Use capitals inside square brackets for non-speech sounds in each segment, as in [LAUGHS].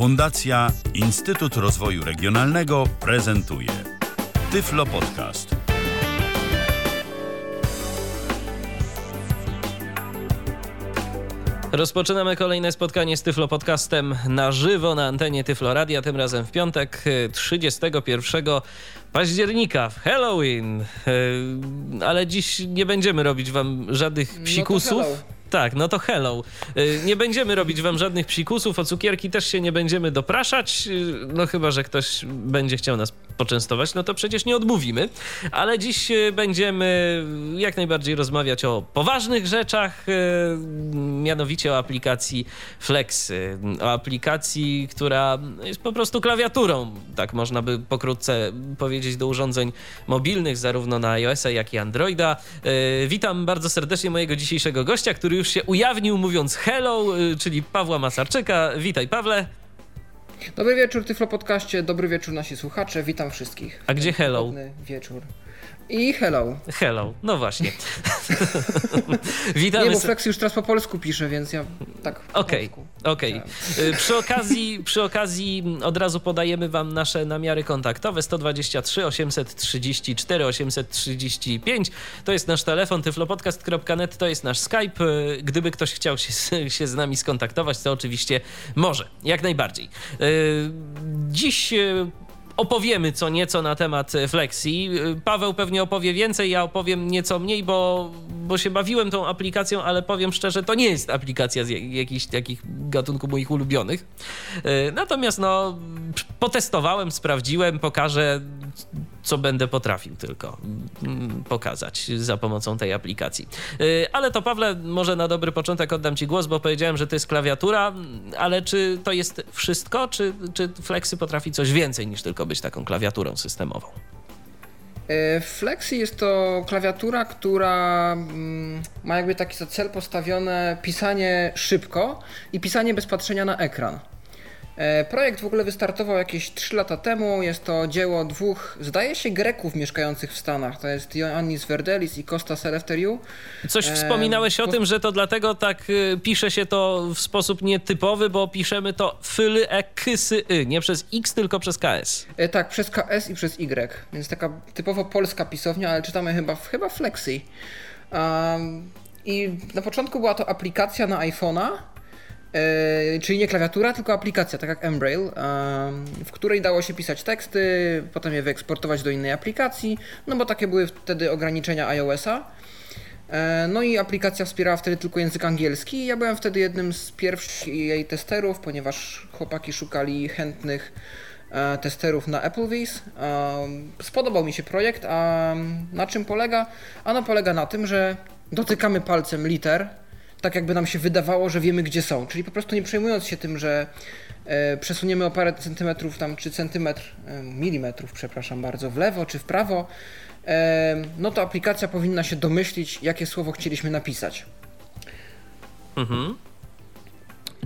Fundacja Instytut Rozwoju Regionalnego prezentuje Tyflo Podcast. Rozpoczynamy kolejne spotkanie z Tyflo Podcastem na żywo na antenie Tyflo Radia, tym razem w piątek 31 października, w Halloween. E, ale dziś nie będziemy robić wam żadnych psikusów. No tak, no to hello. Y, nie będziemy robić wam żadnych psikusów, o cukierki też się nie będziemy dopraszać, y, no chyba, że ktoś będzie chciał nas poczęstować, no to przecież nie odmówimy. Ale dziś y, będziemy jak najbardziej rozmawiać o poważnych rzeczach, mianowicie o aplikacji Flex, o aplikacji, która jest po prostu klawiaturą, tak można by pokrótce powiedzieć, do urządzeń mobilnych, zarówno na iOS-a, jak i Androida. Witam bardzo serdecznie mojego dzisiejszego gościa, który już się ujawnił mówiąc hello, y, czyli Pawła Masarczyka. Witaj Pawle. Dobry wieczór Tyflo Podcaście, dobry wieczór nasi słuchacze, witam wszystkich. A gdzie hello? wieczór. I hello. Hello, no właśnie. [LAUGHS] Witamy. Nie, bo Flex już teraz po polsku pisze, więc ja tak Okej, okej. Okay. Przy, okazji, przy okazji od razu podajemy wam nasze namiary kontaktowe 123 834 835. To jest nasz telefon tyflopodcast.net, to jest nasz Skype. Gdyby ktoś chciał się, się z nami skontaktować, to oczywiście może, jak najbardziej. Y, dziś opowiemy co nieco na temat Flexi. Paweł pewnie opowie więcej, ja opowiem nieco mniej, bo, bo się bawiłem tą aplikacją, ale powiem szczerze, to nie jest aplikacja z jakichś takich gatunków moich ulubionych. E, natomiast no, potestowałem, sprawdziłem, pokażę co będę potrafił tylko mm, pokazać za pomocą tej aplikacji. Y, ale to Pawle, może na dobry początek oddam Ci głos, bo powiedziałem, że to jest klawiatura, ale czy to jest wszystko, czy, czy Flexy potrafi coś więcej niż tylko być taką klawiaturą systemową? Y, Flexi jest to klawiatura, która mm, ma jakby taki za cel postawione pisanie szybko i pisanie bez patrzenia na ekran. E, projekt w ogóle wystartował jakieś 3 lata temu. Jest to dzieło dwóch, zdaje się, Greków mieszkających w Stanach. To jest Ioannis Verdelis i Kostas Eleftheriou. Coś e, wspominałeś o tym, że to dlatego tak y, pisze się to w sposób nietypowy, bo piszemy to fyly e kysy y, nie przez X, tylko przez KS. E, tak, przez KS i przez Y. Więc taka typowo polska pisownia, ale czytamy chyba, chyba Flexi. Um, I na początku była to aplikacja na iPhone'a, czyli nie klawiatura, tylko aplikacja, tak jak Embrail, w której dało się pisać teksty, potem je wyeksportować do innej aplikacji, no bo takie były wtedy ograniczenia iOS-a. E, no i aplikacja wspierała wtedy tylko język angielski. Ja byłem wtedy jednym z pierwszych jej testerów, ponieważ chłopaki szukali chętnych e, testerów na Applebee's. Spodobał mi się projekt, a na czym polega? Ano polega na tym, że dotykamy palcem liter tak jakby nam się wydawało, że wiemy gdzie są. Czyli po prostu nie przejmując się tym, że e, przesuniemy o parę centymetrów tam, czy centymetr, e, milimetrów, przepraszam bardzo, w lewo czy w prawo, e, no to aplikacja powinna się domyślić, jakie słowo chcieliśmy napisać. Mhm.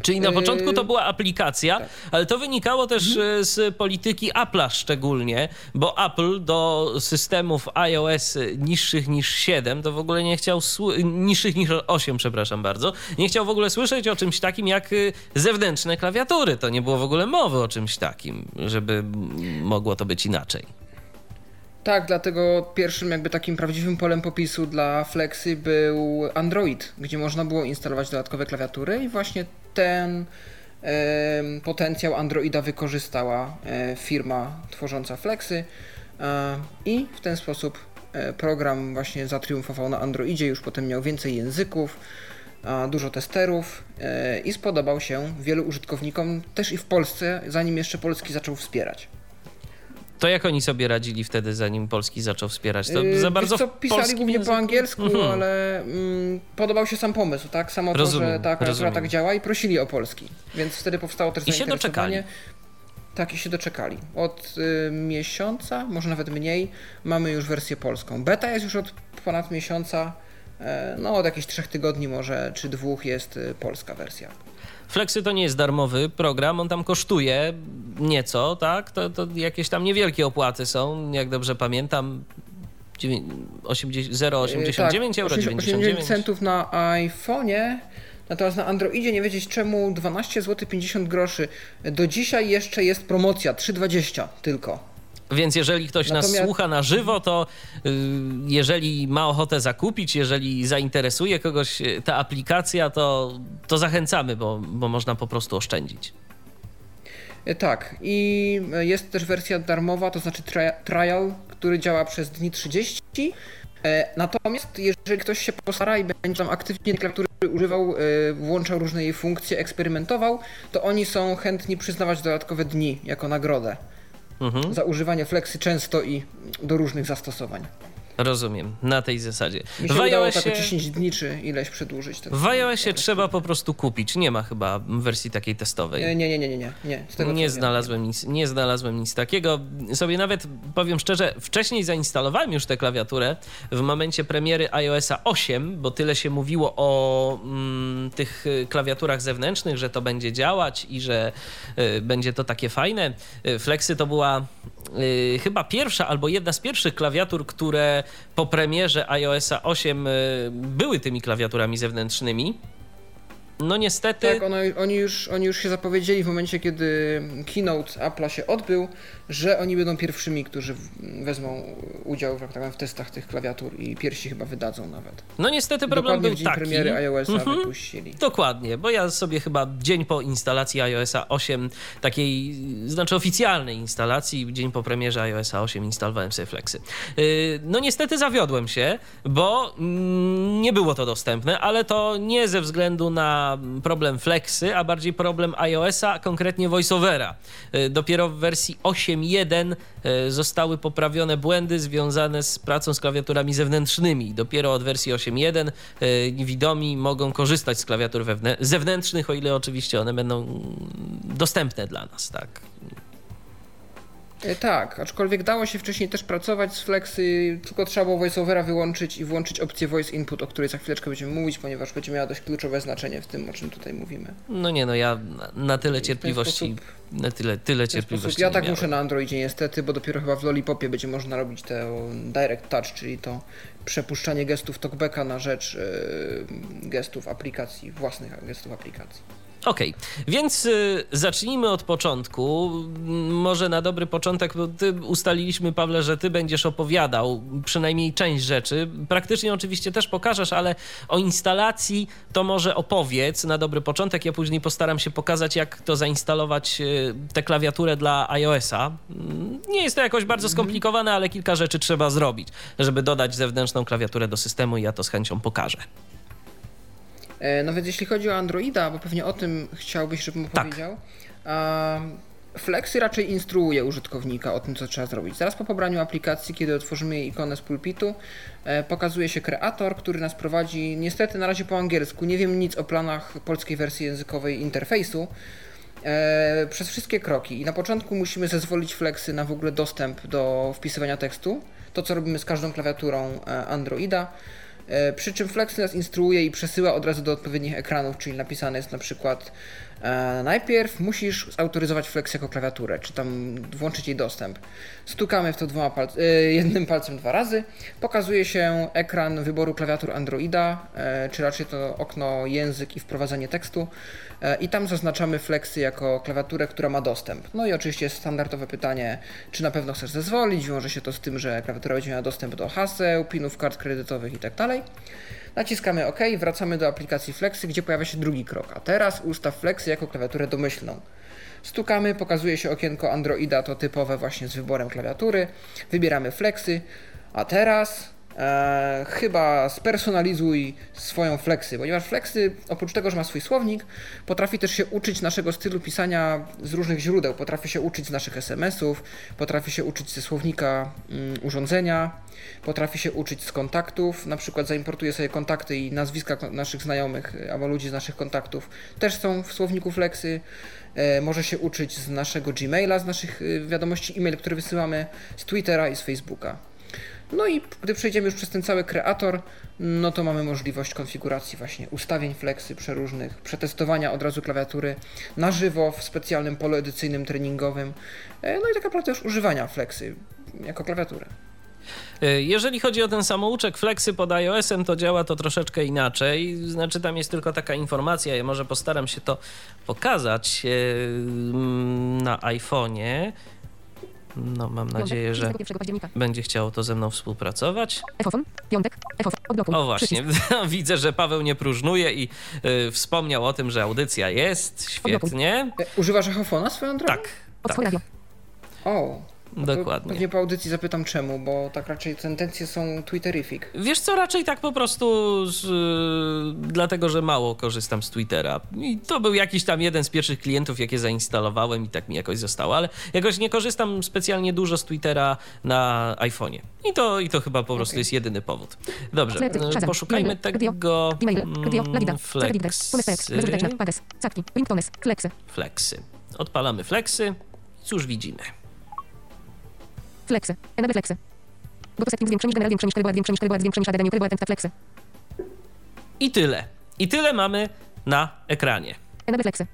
Czyli na początku to była aplikacja, tak. ale to wynikało też mhm. E, z polityki Apple'a szczególnie, bo Apple do systemów iOS niższych niż 7 to w ogóle nie chciał, niższych niż 8, przepraszam bardzo, nie chciał w ogóle słyszeć o czymś takim jak y, zewnętrzne klawiatury. To nie było w ogóle mowy o czymś takim, żeby mogło to być inaczej. Tak, dlatego pierwszym jakby takim prawdziwym polem popisu dla Flexy był Android, gdzie można było instalować dodatkowe klawiatury i właśnie ten e, potencjał Androida wykorzystała e, firma tworząca Flexy e, i w ten sposób e, program właśnie zatriumfował na Androidzie, już potem miał więcej języków, dużo testerów e, i spodobał się wielu użytkownikom też i w Polsce, zanim jeszcze Polski zaczął wspierać. To jak oni sobie radzili wtedy, zanim Polski zaczął wspierać? To yy, za bardzo co, pisali głównie języku? po angielsku, mhm. ale mm, podobał się sam pomysł, tak? Samo rozumiem, to, że ta klawiatura tak działa i prosili o polski. Więc wtedy powstało też I się doczekali. Tak, i się doczekali. Od y, miesiąca, może nawet mniej, mamy już wersję polską. Beta jest już od ponad miesiąca, e, no od jakichś trzech tygodni może, czy dwóch jest y, polska wersja. Flexy to nie jest darmowy program, on tam kosztuje nieco, tak? To, to jakieś tam niewielkie opłaty są, jak dobrze pamiętam. 0,89 tak, euro, 99 centów na iPhone'ie Natomiast na Androidzie nie wiedzieć czemu 12 zł 50 groszy. Do dzisiaj jeszcze jest promocja 3,20 tylko. Więc jeżeli ktoś Natomiast... nas słucha na żywo, to y, jeżeli ma ochotę zakupić, jeżeli zainteresuje kogoś y, ta aplikacja, to, to zachęcamy, bo, bo można po prostu oszczędzić. E, tak, i jest też wersja darmowa, to znaczy trial, który działa przez dni 30. E, natomiast jeżeli ktoś się postara i będzie tam aktywnie klawiatury używał, e, włączał różne jej funkcje, eksperymentował, to oni są chętni przyznawać dodatkowe dni jako nagrodę mhm. za używanie flexy często i do różnych zastosowań. Rozumiem, na tej zasadzie. Mi się w tak 10 dni czy ileś przedłużyć. Tak w iOSie trzeba po prostu kupić. Nie ma chyba wersji takiej testowej. Nie, nie, nie, nie, nie. Nie, nie znalazłem, nic, nie znalazłem nic takiego. Sobie nawet, powiem szczerze, wcześniej zainstalowałem już tę klawiaturę w momencie premiery iOSa 8, bo tyle się mówiło o mm, tych klawiaturach zewnętrznych, że to będzie działać i że y, będzie to takie fajne. Y, Flexy to była y, chyba pierwsza albo jedna z pierwszych klawiatur, które po premierze iOSa 8 y, były tymi klawiaturami zewnętrznymi. No niestety. Tak, one, oni, już, oni już się zapowiedzieli w momencie, kiedy keynote Apple'a się odbył, że oni będą pierwszymi, którzy wezmą udział tak w testach tych klawiatur i pierwsi chyba wydadzą nawet. No niestety problem Dokładnie był w dzień taki. premiery iOS-a mhm. wypuścili. Dokładnie, bo ja sobie chyba dzień po instalacji iOSa 8, takiej, znaczy oficjalnej instalacji, dzień po premierze iOSa 8 instalowałem sobie Flexy. Y, no niestety zawiodłem się, bo mm, nie było to dostępne, ale to nie ze względu na problem Flexy, a bardziej problem iOSa, konkretnie VoiceOvera. Y, dopiero w wersji 8 8.1 e, zostały poprawione błędy związane z pracą z klawiaturami zewnętrznymi. Dopiero od wersji 8.1 e, niewidomi mogą korzystać z klawiatur zewnętrznych, o ile oczywiście one będą dostępne dla nas, tak. E, tak, aczkolwiek dało się wcześniej też pracować z Flexy, tylko trzeba było VoiceOvera wyłączyć i włączyć opcję Voice Input, o której za chwileczkę będziemy mówić, ponieważ będzie miała dość kluczowe znaczenie w tym, o czym tutaj mówimy. No nie, no ja na tyle cierpliwości, sposób, na tyle, tyle cierpliwości Ja tak muszę na Androidzie niestety, bo dopiero chyba w Lollipopie będzie można robić te Direct Touch, czyli to przepuszczanie gestów talkbacka na rzecz yy, gestów aplikacji, własnych gestów aplikacji. Okej, okay. więc y, zacznijmy od początku. Może na dobry początek, bo ty ustaliliśmy, Pawle, że ty będziesz opowiadał przynajmniej część rzeczy. Praktycznie oczywiście też pokażesz, ale o instalacji to może opowiedz na dobry początek. Ja później postaram się pokazać, jak to zainstalować y, tę klawiaturę dla iOS-a. Nie jest to jakoś bardzo mhm. skomplikowane, ale kilka rzeczy trzeba zrobić, żeby dodać zewnętrzną klawiaturę do systemu i ja to z chęcią pokażę. E, no więc jeśli chodzi o Androida, bo pewnie o tym chciałbyś, żebym tak. opowiedział. Flexy raczej instruuje użytkownika o tym, co trzeba zrobić. Zaraz po pobraniu aplikacji, kiedy otworzymy jej ikonę z pulpitu, e, pokazuje się kreator, który nas prowadzi niestety na razie po angielsku. Nie wiem nic o planach polskiej wersji językowej interfejsu. E, przez wszystkie kroki. I na początku musimy zezwolić Flexy na w ogóle dostęp do wpisywania tekstu. To, co robimy z każdą klawiaturą Androida. E, przy czym Flex nas instruuje i przesyła od razu do odpowiednich ekranów, czyli napisane jest na przykład najpierw musisz zautoryzować Flex jako klawiaturę, czy tam włączyć jej dostęp. Stukamy w to dwoma pal e, jednym palcem dwa razy. Pokazuje się ekran wyboru klawiatur Androida, e, czy raczej to okno język i wprowadzenie tekstu. E, I tam zaznaczamy Flexy jako klawiaturę, która ma dostęp. No i oczywiście standardowe pytanie, czy na pewno chcesz zezwolić. Wiąże się to z tym, że klawiatura będzie miała dostęp do haseł, pinów kart kredytowych itd. Naciskamy OK, wracamy do aplikacji Flexy, gdzie pojawia się drugi krok. A teraz ustaw Flexy jako klawiaturę domyślną. Stukamy, pokazuje się okienko Androida, to typowe właśnie z wyborem klawiatury. Wybieramy Flexy, a teraz e, chyba spersonalizuj swoją Flexy, ponieważ Flexy oprócz tego, że ma swój słownik, potrafi też się uczyć naszego stylu pisania z różnych źródeł. Potrafi się uczyć z naszych SMS-ów, potrafi się uczyć ze słownika mm, urządzenia, potrafi się uczyć z kontaktów, na przykład zaimportuje sobie kontakty i nazwiska naszych znajomych albo ludzi z naszych kontaktów też są w słowniku Flexy. E, może się uczyć z naszego Gmaila, z naszych e, wiadomości e-mail, które wysyłamy, z Twittera i z Facebooka. No i gdy przejdziemy już przez ten cały kreator, no to mamy możliwość konfiguracji właśnie ustawień flexy przeróżnych, przetestowania od razu klawiatury na żywo w specjalnym polu edycyjnym, treningowym, no i tak naprawdę już używania flexy jako klawiatury. Y, jeżeli chodzi o ten samouczek Flexy pod iOS-em, to działa to troszeczkę inaczej. Znaczy, tam jest tylko taka informacja, ja może postaram się to pokazać na iPhone'ie. No, mam nadzieję, że będzie chciało to ze mną współpracować. Efofon, piątek, odblokuj. O właśnie, [LAUGHS] widzę, że Paweł nie próżnuje i y, wspomniał o tym, że audycja jest. Świetnie. E, używasz echofona swoją drogą? Tak. tak. O, Dokładnie. Pewnie po audycji zapytam czemu, bo tak raczej tendencje są twitterific. Wiesz co, raczej tak po prostu z, y, dlatego, że mało korzystam z Twittera. I to był jakiś tam jeden z pierwszych klientów, jakie zainstalowałem i tak mi jakoś zostało, ale jakoś nie korzystam specjalnie dużo z Twittera na iPhone'ie. I to, I to chyba po prostu okay. jest jedyny powód. Dobrze, y, poszukajmy tego mm, flexy. Flexy. Odpalamy flexy. Cóż widzimy? Flexy. Enable flexy. Goto setting zwiększenie general większe niż większe niż większe niż ADD new flexy. I tyle. I tyle mamy na ekranie. Enable flexy.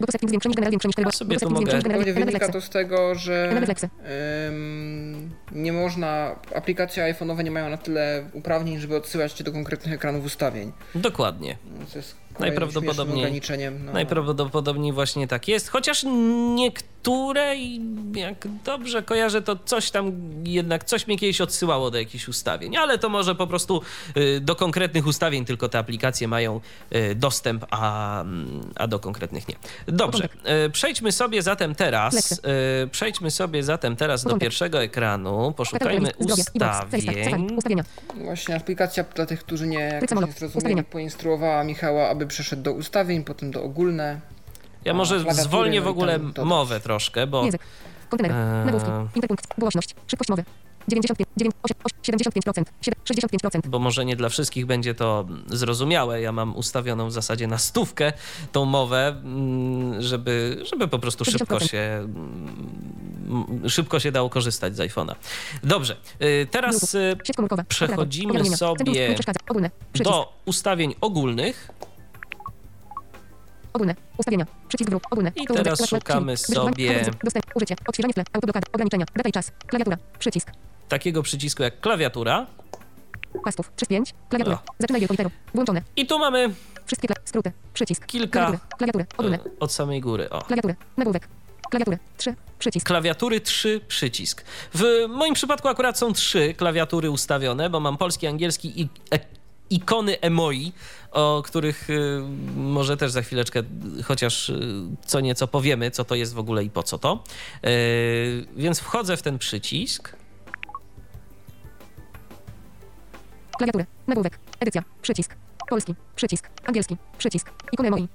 Goto setting zwiększenie general większe niż Ja sobie tu mogę... Pewnie wynika to z tego, że um, nie można, aplikacje iPhone'owe nie mają na tyle uprawnień, żeby odsyłać cię do konkretnych ekranów ustawień. Dokładnie. To jest najprawdopodobniej, no. najprawdopodobniej właśnie tak jest, chociaż niektóre, jak dobrze kojarzę, to coś tam jednak, coś mnie kiedyś odsyłało do jakichś ustawień, ale to może po prostu y, do konkretnych ustawień tylko te aplikacje mają y, dostęp, a, a do konkretnych nie. Dobrze, y, przejdźmy sobie zatem teraz, przejdźmy sobie zatem teraz do pierwszego ekranu, poszukajmy ustawień. Właśnie aplikacja dla tych, którzy nie, nie zrozumieli, poinstruowała Michała, aby przeszedł do ustawień, potem do ogólne. Ja może zwolnię w no ogóle mowę troszkę, bo... Język, kontener, eee... nagłówki, interpunkt, głośność, szybkość mowy. 95, 75%, 65%. Bo może nie dla wszystkich będzie to zrozumiałe. Ja mam ustawioną w zasadzie na stówkę tą mowę, mm, żeby, żeby po prostu szybko się, mm, szybko się dało korzystać z iPhone'a. Dobrze, y, teraz y, przechodzimy sobie do ustawień ogólnych. Ogólne. Ustawienia. Przycisk wróg. Ogólne. I teraz szukamy sobie... Dostęp. Użycie. Odświeżanie tle. Autoblokada. Ograniczenia. Data i czas. Klawiatura. Przycisk. Takiego przycisku jak klawiatura. Pastów. 3 5. Klawiatura. Zaczynaj wielką literą. Włączone. I tu mamy... Wszystkie skróty. Przycisk. Kilka... Klawiatury. Klawiatury. Ogólne. Od samej góry. O. Klawiatury. Nagłówek. Klawiatury. 3. Przycisk. Klawiatury 3. Przycisk. W moim przypadku akurat są trzy klawiatury ustawione, bo mam polski, angielski i e ikony emoi, o których y, może też za chwileczkę chociaż y, co nieco powiemy, co to jest w ogóle i po co to. Y, więc wchodzę w ten przycisk. Klawiaturę, nagłówek, edycja, przycisk, polski, przycisk, angielski, przycisk, ikony emoi.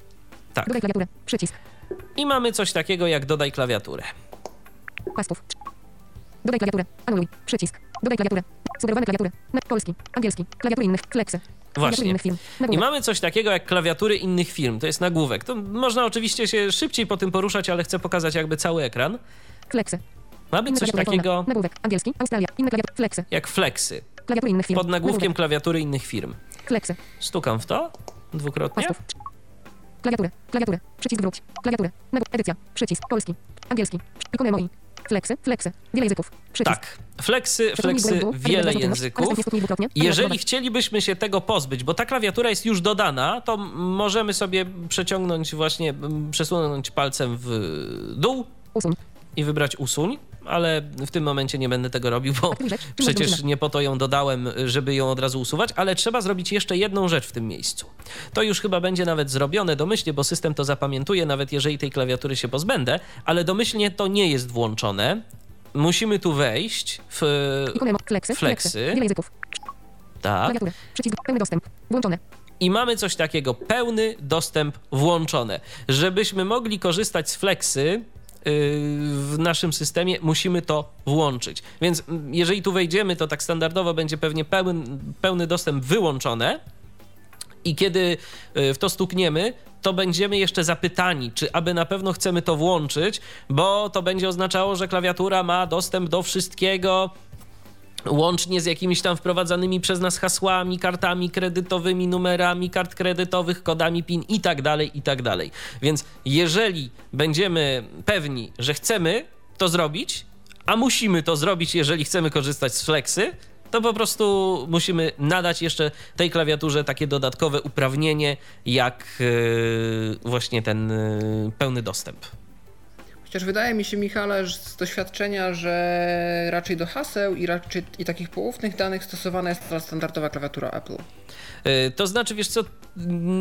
Tak. Dodaj klawiaturę, przycisk. I mamy coś takiego jak dodaj klawiaturę. Pastów. Dodaj klawiaturę, anuluj, przycisk, dodaj klawiaturę, Sugerowane klawiatury. Polski, angielski, klawiatury innych, kleksy. Właśnie. I mamy coś takiego jak klawiatury innych firm. To jest nagłówek. To można oczywiście się szybciej po tym poruszać, ale chcę pokazać jakby cały ekran. Fleksy. Mamy coś takiego. Nagłówek. Angielski, Australia, inne klawiatury. Fleksy. Jak fleksy. Klawiatury innych firm. Pod nagłówkiem nagłówek. klawiatury innych firm. Fleksy. Stukam w to dwukrotnie. Pastów. Klawiatury, klawiatury, przycisk wróć, klawiatury, edycja, przycisk, polski, angielski, ikony moi, Flexy, flexy, wiele języków. Przycisk. Tak, flexy, flexy, wiele języków. Jeżeli chcielibyśmy się tego pozbyć, bo ta klawiatura jest już dodana, to możemy sobie przeciągnąć właśnie, przesunąć palcem w dół i wybrać usuń ale w tym momencie nie będę tego robił, bo [LAUGHS] przecież nie po to ją dodałem, żeby ją od razu usuwać, ale trzeba zrobić jeszcze jedną rzecz w tym miejscu. To już chyba będzie nawet zrobione domyślnie, bo system to zapamiętuje, nawet jeżeli tej klawiatury się pozbędę, ale domyślnie to nie jest włączone. Musimy tu wejść w flexy. flexy. Wiele języków. Tak. Przycisk pełny dostęp. Włączone i mamy coś takiego, pełny dostęp włączone. Żebyśmy mogli korzystać z Flexy, w naszym systemie, musimy to włączyć. Więc jeżeli tu wejdziemy, to tak standardowo będzie pewnie pełny, pełny dostęp wyłączone. I kiedy y, w to stukniemy, to będziemy jeszcze zapytani, czy aby na pewno chcemy to włączyć, bo to będzie oznaczało, że klawiatura ma dostęp do wszystkiego, łącznie z jakimiś tam wprowadzanymi przez nas hasłami, kartami kredytowymi, numerami kart kredytowych, kodami PIN i tak dalej, i tak dalej. Więc jeżeli będziemy pewni, że chcemy to zrobić, a musimy to zrobić, jeżeli chcemy korzystać z Flexy, to po prostu musimy nadać jeszcze tej klawiaturze takie dodatkowe uprawnienie, jak yy, właśnie ten yy, pełny dostęp. Chociaż wydaje mi się, Michale, z doświadczenia, że raczej do haseł i, raczej, i takich poufnych danych stosowana jest ta standardowa klawiatura Apple. Yy, to znaczy, wiesz co,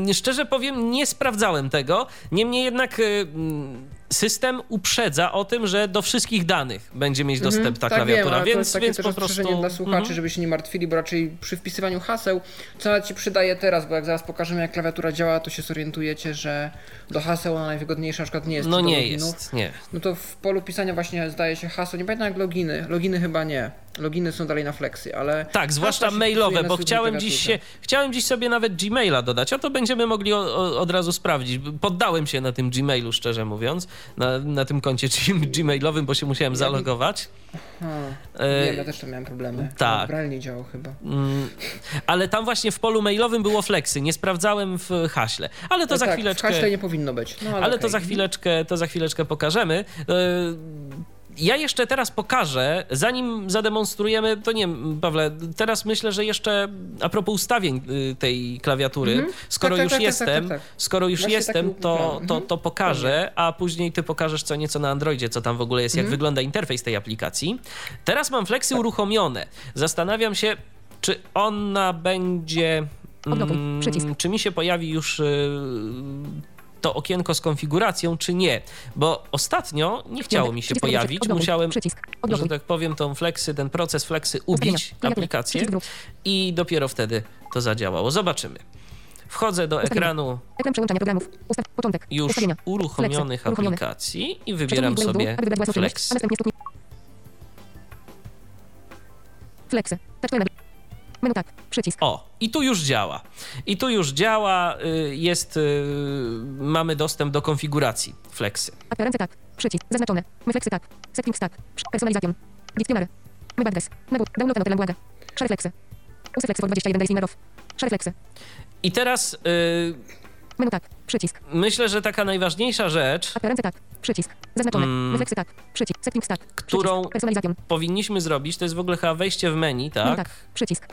yy, szczerze powiem, nie sprawdzałem tego, niemniej jednak yy, system uprzedza o tym, że do wszystkich danych będzie mieć dostęp mm -hmm, ta tak klawiatura, wiem, więc, to jest takie więc też po prostu... dla słuchaczy, mm -hmm. żeby się nie martwili, bo raczej przy wpisywaniu haseł, co nawet ci przydaje teraz, bo jak zaraz pokażemy jak klawiatura działa, to się zorientujecie, że do haseł ona najwygodniejsza na przykład nie jest. No nie loginu. jest, nie. No to w polu pisania właśnie zdaje się haseł, nie pamiętam jak loginy, loginy chyba nie. Loginy są dalej na flexy, ale... Tak, zwłaszcza mailowe, bo chciałem dziś, się, chciałem dziś sobie nawet Gmaila dodać, a to będziemy mogli o, o, od razu sprawdzić. Poddałem się na tym Gmailu, szczerze mówiąc, na, na tym koncie [LAUGHS] gmailowym, bo się musiałem zalogować. Hmm. E... Ja też tam miałem problemy. Tak. Bralnie działał chyba. Mm, ale tam właśnie w polu mailowym było flexy, nie sprawdzałem w haśle. Ale to no za tak, chwileczkę... w haśle nie powinno być. No, ale ale okay. to za chwileczkę, to za chwileczkę pokażemy. Ja jeszcze teraz pokażę, zanim zademonstrujemy, to nie Pawle, teraz myślę, że jeszcze a propos ustawień tej klawiatury, mm -hmm. skoro tak, już tak, tak, jestem, skoro już Właśnie jestem, to, to, to pokażę, a później ty pokażesz co nieco na Androidzie, co tam w ogóle jest, jak Mhm. wygląda interfejs tej aplikacji. Teraz mam Flexy uruchomione. Zastanawiam się, czy ona będzie... Przycisk. Mm, czy mi się pojawi już y, to okienko z konfiguracją, czy nie. Bo ostatnio nie chciało mi się pojawić. Musiałem, że tak powiem, tą flexy, ten proces flexy ubić aplikację i dopiero wtedy to zadziałało. Zobaczymy. Wchodzę do Ustawienia. ekranu Ekran przełączania programów. Ustaw. Początek. już Ustawienia. uruchomionych Flexy. Uruchomione. aplikacji i wybieram dół, sobie flex. Flexy. Menu tak. Przycisk. O, i tu już działa. I tu już działa, y, jest, y, mamy dostęp do konfiguracji Flexy. Appearance tak. Przycisk. Zaznaczone. My flexy tak. Settings tak. Personalization. Dictionary. My adres. Menu. Download na language. Share flexy. Usy flexy for 21 days in a row. Share flexy. I teraz y, Menu tak. Przycisk. myślę, że taka najważniejsza rzecz, Appearance tak. Przycisk. Zaznaczone. Mm. My flexy tak. Przycisk. Settings tak. Którą- powinniśmy zrobić, to jest w ogóle chyba wejście w menu, Menu tak? tak. Przycisk.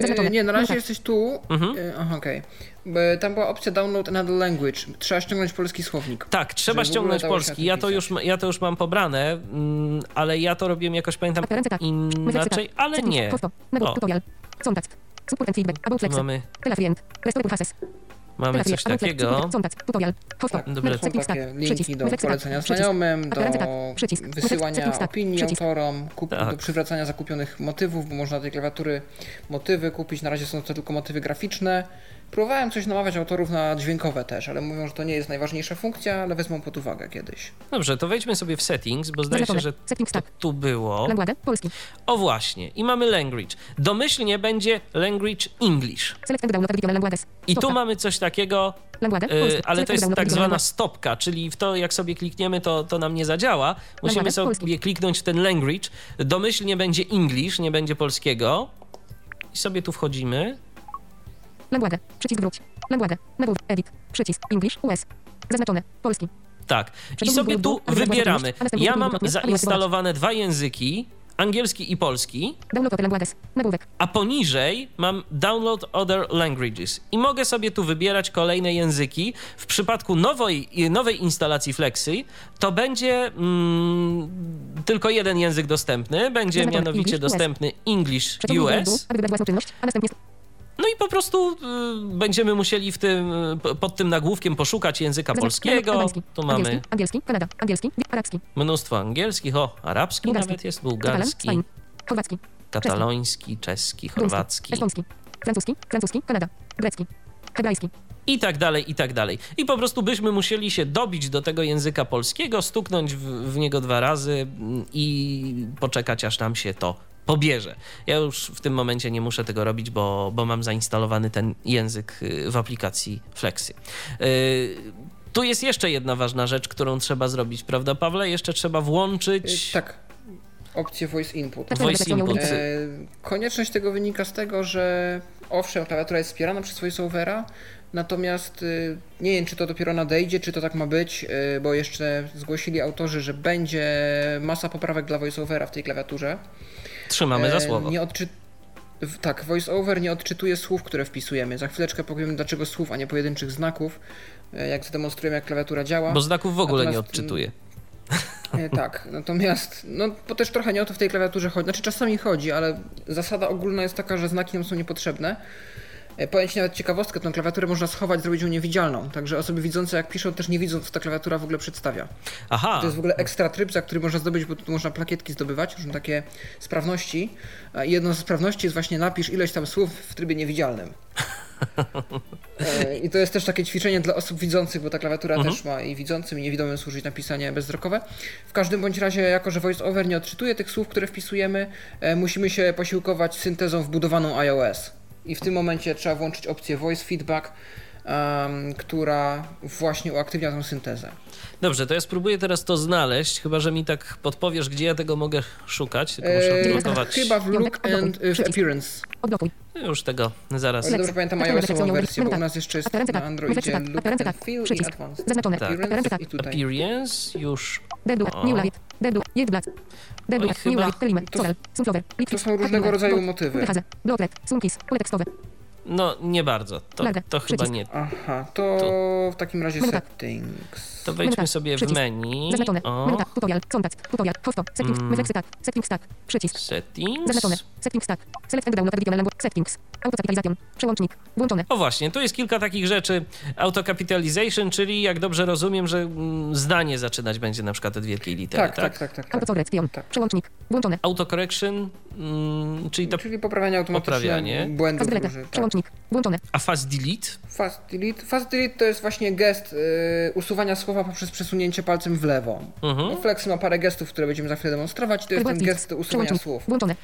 Zaznaczone. Nie, na razie tak. jesteś tu. Mhm. E, Aha, okej. Bo Tam była opcja download another language. Trzeba ściągnąć polski słownik. Tak, trzeba ściągnąć polski. Ja to, już, ja to już mam pobrane, mm, ale ja to robiłem jakoś, pamiętam, tak. Inaczej, tak. ale nie. O. Mamy. Mamy coś takiego. Tak, Dobra. są tak. takie linki Przycisk. do polecenia Przycisk. znajomym, do wysyłania opinii Przycisk. autorom, kup, Tak. do przywracania zakupionych motywów, bo można do tej klawiatury motywy kupić. Na razie są to tylko motywy graficzne. Próbowałem coś namawiać autorów na dźwiękowe też, ale mówią, że to nie jest najważniejsza funkcja, ale wezmą pod uwagę kiedyś. Dobrze, to wejdźmy sobie w settings, bo zdaje się, że Settings to tak. tu było. Language. Polski. O właśnie, i mamy language. Domyślnie będzie language English. Select and download regional languages. I tu mamy coś takiego, Language. y, Polski. ale to jest tak zwana stopka, czyli w to jak sobie klikniemy, to, to nam nie zadziała. Musimy Language. sobie Polski. kliknąć w ten language. Domyślnie będzie English, nie będzie polskiego. I sobie tu wchodzimy. Language. Przycisk wróć. Language. Nagłów. Edit. Przycisk. English. US. Zaznaczone. Polski. Tak. I sobie tu wybieramy. Ja mam zainstalowane dwa języki, angielski i polski. A poniżej mam Download Other Languages i mogę sobie tu wybierać kolejne języki. W przypadku nowej, nowej instalacji Flexi to będzie mm, tylko jeden język dostępny, będzie mianowicie dostępny English US. No i po prostu y, będziemy musieli w tym, y, pod tym nagłówkiem poszukać języka polskiego. Tu mamy Angielski, Kanada, angielski, arabski, mnóstwo angielskich, o, arabski bułgarski, nawet jest, bułgarski, chorwacki, kataloński, czeski, chorwacki. estoński, francuski, francuski, Kanada, grecki, hebrajski. i tak dalej, i tak dalej. I po prostu byśmy musieli się dobić do tego języka polskiego, stuknąć w, w niego dwa razy mm, i poczekać, aż nam się to pobierze. Ja już w tym momencie nie muszę tego robić, bo, bo mam zainstalowany ten język y, w aplikacji Flexy. Y, Tu jest jeszcze jedna ważna rzecz, którą trzeba zrobić, prawda, Pawle? Jeszcze trzeba włączyć. Y, Tak. opcję voice input. Tak. Voice Tekstowe input. wersje E, konieczność tego wynika z tego, że owszem, klawiatura jest wspierana przez VoiceOvera, natomiast y, nie wiem, czy to dopiero nadejdzie, czy to tak ma być, y, bo jeszcze zgłosili autorzy, że będzie masa poprawek dla VoiceOvera w tej klawiaturze. Trzymamy za E, słowo. Nie odczy... Tak, VoiceOver nie odczytuje słów, które wpisujemy. Za chwileczkę powiem dlaczego słów, a nie pojedynczych znaków, e, jak zademonstrujemy, jak klawiatura działa. Bo znaków w ogóle nie Natomiast, odczytuje. E, Tak, natomiast, no bo też trochę nie o to w tej klawiaturze chodzi. Znaczy czasami chodzi, ale zasada ogólna jest taka, że znaki nam są niepotrzebne. E, Powiem Ci nawet ciekawostkę, tę klawiaturę można schować, zrobić ją niewidzialną. Także osoby widzące jak piszą też nie widzą, co ta klawiatura w ogóle przedstawia. Aha, To jest w ogóle ekstra tryb, za który można zdobyć, bo tu można plakietki zdobywać, różne takie sprawności. A jedną ze sprawności jest właśnie napisz ileś tam słów w trybie niewidzialnym. [LAUGHS] E, I to jest też takie ćwiczenie dla osób widzących, bo ta klawiatura Mhm. też ma i widzącym, i niewidomym służyć na pisanie bezwzrokowe. W każdym bądź razie, jako że VoiceOver nie odczytuje tych słów, które wpisujemy, e, musimy się posiłkować syntezą wbudowaną iOS. I w tym momencie trzeba włączyć opcję Voice Feedback, em, która właśnie uaktywnia tę syntezę. dobrze, to ja spróbuję teraz to znaleźć, chyba że mi tak podpowiesz, gdzie ja tego mogę szukać, tylko muszę Eee, odblokować. chyba w Look and w Appearance. Odblokuj. Już tego zaraz. O ile dobrze pamiętam iOS-ową wersję, bo u tak. nas jeszcze jest na tak. Androidzie tak. Look and. Feel i. Advanced. Zaznaczone. Tak. Appearance i tutaj. Appearance już. O. New light. Deadblue. Jest black. Deadblue. Oj, chyba- New light. Element. to-. Liquid. są różnego rodzaju motywy. Wychazę. Blocklet. Sunkis. Pole tekstowe. No, nie bardzo. To, to chyba nie. Aha, to w takim razie Menu tak. settings. To wejdźmy tak. sobie w Przycisk. menu. Zaznaczone. Menu tak. Tutorial. Kontakt. Tutorial. Hosto. Settings. Mm. Refleksy tak. Settings tak. Przycisk. settings. Zaznaczone. Settings tak. Select and download edition language. Settings. Autocapitalization. Przełącznik. Włączone. O właśnie, tu jest kilka takich rzeczy. Autocapitalization, czyli jak dobrze rozumiem, że mm, zdanie zaczynać będzie na przykład od wielkiej litery, Tak, tak? tak, tak, tak. tak. Autocorrection. Tak. Przełącznik. Włączone. Autocorrection, mm, czyli to... Czyli poprawianie automatyczne Poprawianie. błędów Fast delete. różnych. Tak. Przełącznik. Włączone. A fast delete? Fast delete. Fast delete to jest właśnie gest y, usuwania słowa poprzez przesunięcie palcem w lewo. Mhm. No, Flex ma parę gestów, które będziemy za chwilę demonstrować. To jest ten gest Przełącznik. słów. Włączone.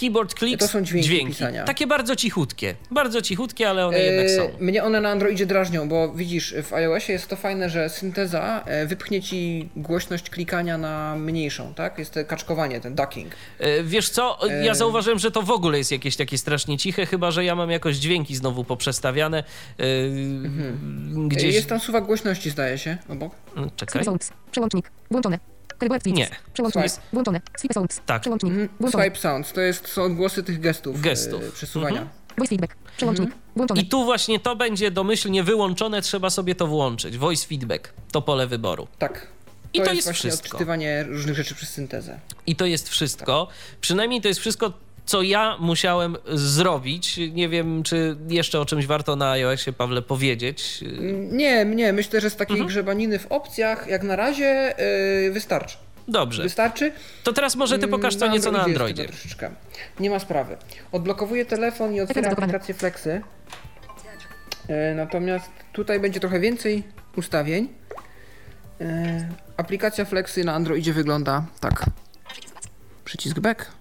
Keyboard clicks, To są dźwięki pisania. Takie bardzo cichutkie. Bardzo cichutkie, ale one jednak są. E, Mnie one na Androidzie drażnią, bo widzisz, w iOSie jest to fajne, że synteza e, wypchnie ci głośność klikania na mniejszą, tak? Jest to kaczkowanie, ten ducking. E, Wiesz co, ja zauważyłem, że to w ogóle jest jakieś takie strasznie ciche, chyba że ja mam jakoś dźwięki znowu poprzestawiane. e, E, Gdzieś... Jest tam suwak głośności, zdaje się, obok. Mm, Czekaj. Przełącznik. Włączone. Keyboard Fix. Nie. Przełącznik. Swipe. Włączone. Swipe sounds. Tak. Przełącznik. Mhm. Włączone. Swipe sounds, to jest, są odgłosy tych gestów. Gestów. E, przesuwania. Mhm. Voice feedback. Przełącznik. Włączony. I tu właśnie to będzie domyślnie wyłączone, trzeba sobie to włączyć. Voice feedback to pole wyboru. Tak. I to jest, jest właśnie wszystko. odczytywanie różnych rzeczy przez syntezę. I to jest wszystko. Przynajmniej to jest wszystko, co ja musiałem zrobić. Nie wiem, czy jeszcze o czymś warto na iOSie, Pawle, powiedzieć. Nie, nie, myślę, że z takiej Mhm. grzebaniny w opcjach jak na razie yy, wystarczy. Dobrze. Wystarczy. To teraz może ty pokaż co Mm, nieco na Androidzie. Troszeczkę. Nie ma sprawy. Odblokowuję telefon i otwieram aplikację Flexy. E, Natomiast tutaj będzie trochę więcej ustawień. E, Aplikacja Flexy na Androidzie wygląda tak. Przycisk back.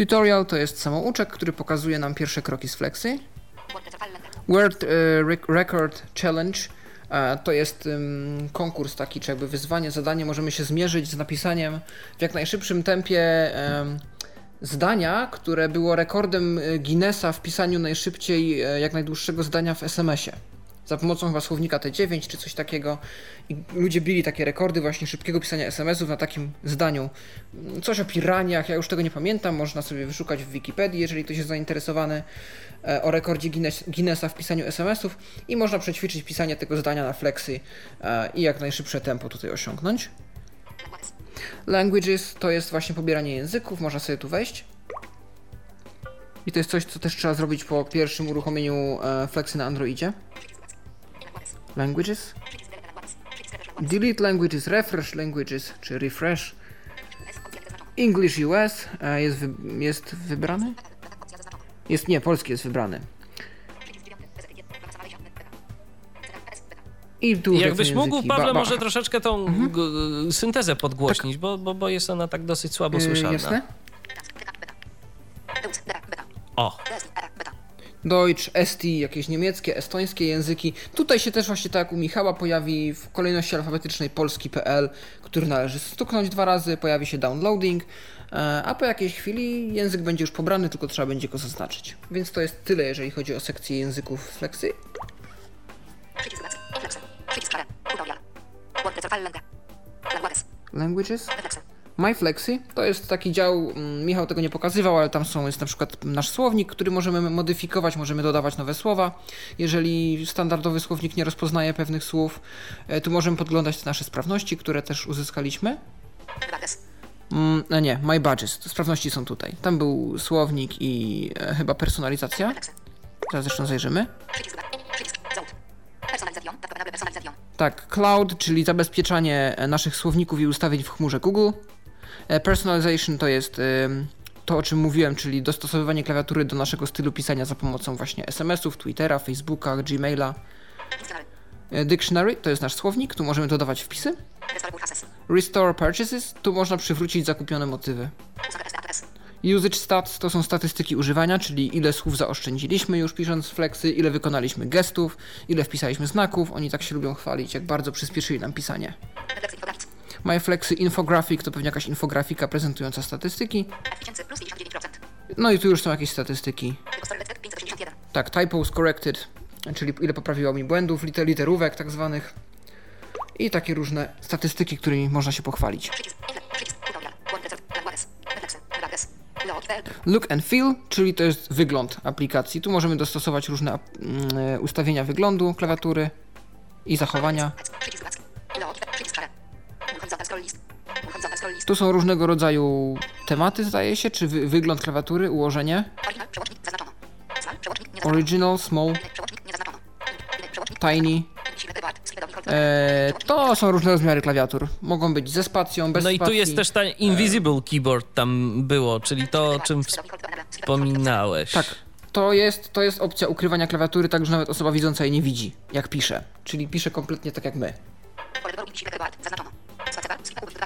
Tutorial to jest samouczek, który pokazuje nam pierwsze kroki z Flexy. World e, Rec- Record Challenge e, to jest konkurs taki, czy jakby wyzwanie, zadanie. Możemy się zmierzyć z napisaniem w jak najszybszym tempie em, zdania, które było rekordem e, Guinnessa w pisaniu najszybciej, jak najdłuższego zdania w SMS-ie. Za pomocą chyba słownika T9 czy coś takiego. I ludzie bili takie rekordy właśnie szybkiego pisania SMS-ów na takim zdaniu. Coś o piraniach, ja już tego nie pamiętam, można sobie wyszukać w Wikipedii, jeżeli ktoś jest zainteresowany e, o rekordzie Guinness, Guinnessa w pisaniu SMS-ów i można przećwiczyć pisanie tego zdania na flexy e, i jak najszybsze tempo tutaj osiągnąć. Languages to jest właśnie pobieranie języków, można sobie tu wejść. I to jest coś, co też trzeba zrobić po pierwszym uruchomieniu e, flexy na Androidzie. Languages. Delete languages, refresh languages, czy refresh. English US jest, wy, jest wybrany? Jest, nie, polski jest wybrany. I tu Jakbyś mógł. Pawle, Ba- ba- może troszeczkę tą g- syntezę podgłośnić, bo, bo, bo jest ona tak dosyć słabo Yy, słyszalna. Jasne? O, Deutsch, Esti, jakieś niemieckie, estońskie języki. Tutaj się też właśnie tak jak u Michała pojawi w kolejności alfabetycznej polski.pl, który należy stuknąć dwa razy, pojawi się downloading, e, a po jakiejś chwili język będzie już pobrany, tylko trzeba będzie go zaznaczyć. Więc to jest tyle, jeżeli chodzi o sekcję języków Flexy. Languages. MyFlexy to jest taki dział, mm, Michał tego nie pokazywał, ale tam są, jest na przykład nasz słownik, który możemy modyfikować, możemy dodawać nowe słowa. Jeżeli standardowy słownik nie rozpoznaje pewnych słów, e, tu możemy podglądać te nasze sprawności, które też uzyskaliśmy. Mm, no nie, My Badges, sprawności są tutaj. Tam był słownik i e, chyba personalizacja. Teraz zresztą zajrzymy. Tak naprawdę personalizacja. Tak, cloud, czyli zabezpieczanie e, naszych słowników i ustawień w chmurze Google. E, Personalization to jest to, o czym mówiłem, czyli dostosowywanie klawiatury do naszego stylu pisania za pomocą właśnie SMS-ów, Twittera, Facebooka, Gmaila. Dictionary. E, Dictionary to jest nasz słownik, tu możemy dodawać wpisy. Restore Purchases, tu można przywrócić zakupione motywy. Usage stats to są statystyki używania, czyli ile słów zaoszczędziliśmy już pisząc flexy, ile wykonaliśmy gestów, ile wpisaliśmy znaków. Oni tak się lubią chwalić, jak bardzo przyspieszyli nam pisanie. MyFlexy Infographic to pewnie jakaś infografika prezentująca statystyki. F1000 plus 59%. No i tu już są jakieś statystyki. Tylko Story Let's 581. Tak, typos corrected, czyli ile poprawiło mi błędów, liter, literówek tak zwanych. I takie różne statystyki, którymi można się pochwalić. Look and feel, czyli to jest wygląd aplikacji. Tu możemy dostosować różne mm, e, ustawienia wyglądu klawiatury i zachowania. Tu są różnego rodzaju tematy, zdaje się, czy wy, wygląd klawiatury, ułożenie. Original, small, tiny. E, to są różne rozmiary klawiatur. Mogą być ze spacją, bez No i tu spacji. jest też ta invisible keyboard tam było, czyli to, o czym wspominałeś. Tak. To jest, to jest opcja ukrywania klawiatury, tak że nawet osoba widząca jej nie widzi, jak pisze. Czyli pisze kompletnie tak jak my. Pole wyboru. Siwy keyboard. Zaznaczono.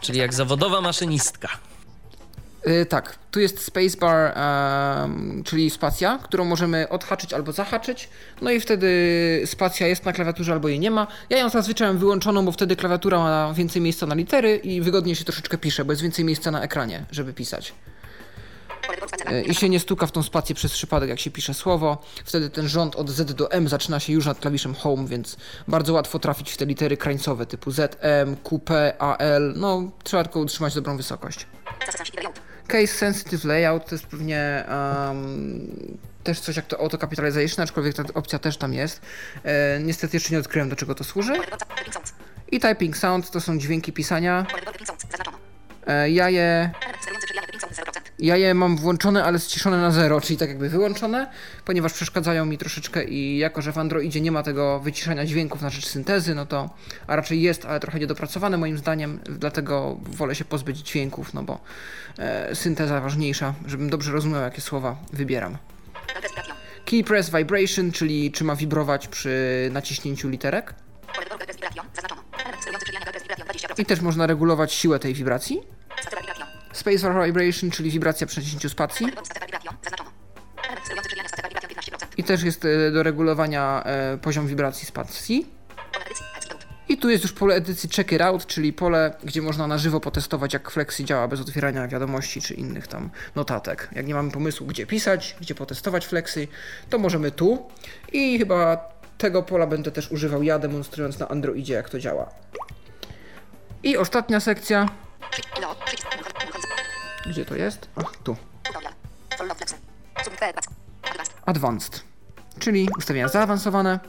Czyli jak zawodowa maszynistka. Yy, tak, tu jest spacebar, em, czyli spacja, którą możemy odhaczyć albo zahaczyć. No i wtedy spacja jest na klawiaturze albo jej nie ma. Ja ją zazwyczaj mam wyłączoną, bo wtedy klawiatura ma więcej miejsca na litery i wygodniej się troszeczkę pisze, bo jest więcej miejsca na ekranie, żeby pisać. I się nie stuka w tą spację przez przypadek, jak się pisze słowo. Wtedy ten rząd od Z do M zaczyna się już nad klawiszem Home, więc bardzo łatwo trafić w te litery krańcowe typu Z, M, QP, AL. No, trzeba tylko utrzymać dobrą wysokość. Case Sensitive Layout to jest pewnie um, też coś jak to Auto Capitalization, aczkolwiek ta opcja też tam jest. E, niestety jeszcze nie odkryłem do czego to służy. I Typing Sound to są dźwięki pisania. E, ja je Ja je mam włączone, ale ściszone na zero, czyli tak jakby wyłączone, ponieważ przeszkadzają mi troszeczkę i jako, że w Androidzie nie ma tego wyciszania dźwięków na rzecz syntezy, no to, a raczej jest, ale trochę niedopracowane moim zdaniem, dlatego wolę się pozbyć dźwięków, no bo e, synteza ważniejsza, żebym dobrze rozumiał, jakie słowa wybieram. Key Press Vibration, czyli czy ma wibrować przy naciśnięciu literek. Pole wyboru. Respiracja. Zaznaczono. Element sterujący drzwiami. Respiracja 20%. I też można regulować siłę tej wibracji. Spacebar Vibration, czyli wibracja przy naciśnięciu spacji. Pole wyboru. Spacebar vibracja. Zaznaczono. Element sterujący drzwiami. Spacebar vibracja 15%. I też jest e, do regulowania e, poziom wibracji spacji. I tu jest już pole edycji Check It Out, czyli pole, gdzie można na żywo potestować, jak Flexi działa bez otwierania wiadomości czy innych tam notatek. Jak nie mamy pomysłu, gdzie pisać, gdzie potestować Flexi, to możemy tu. I chyba tego pola będę też używał ja, demonstrując na Androidzie, jak to działa. I ostatnia sekcja. Gdzie to jest? Ach, tu. Advanced. Czyli ustawienia zaawansowane.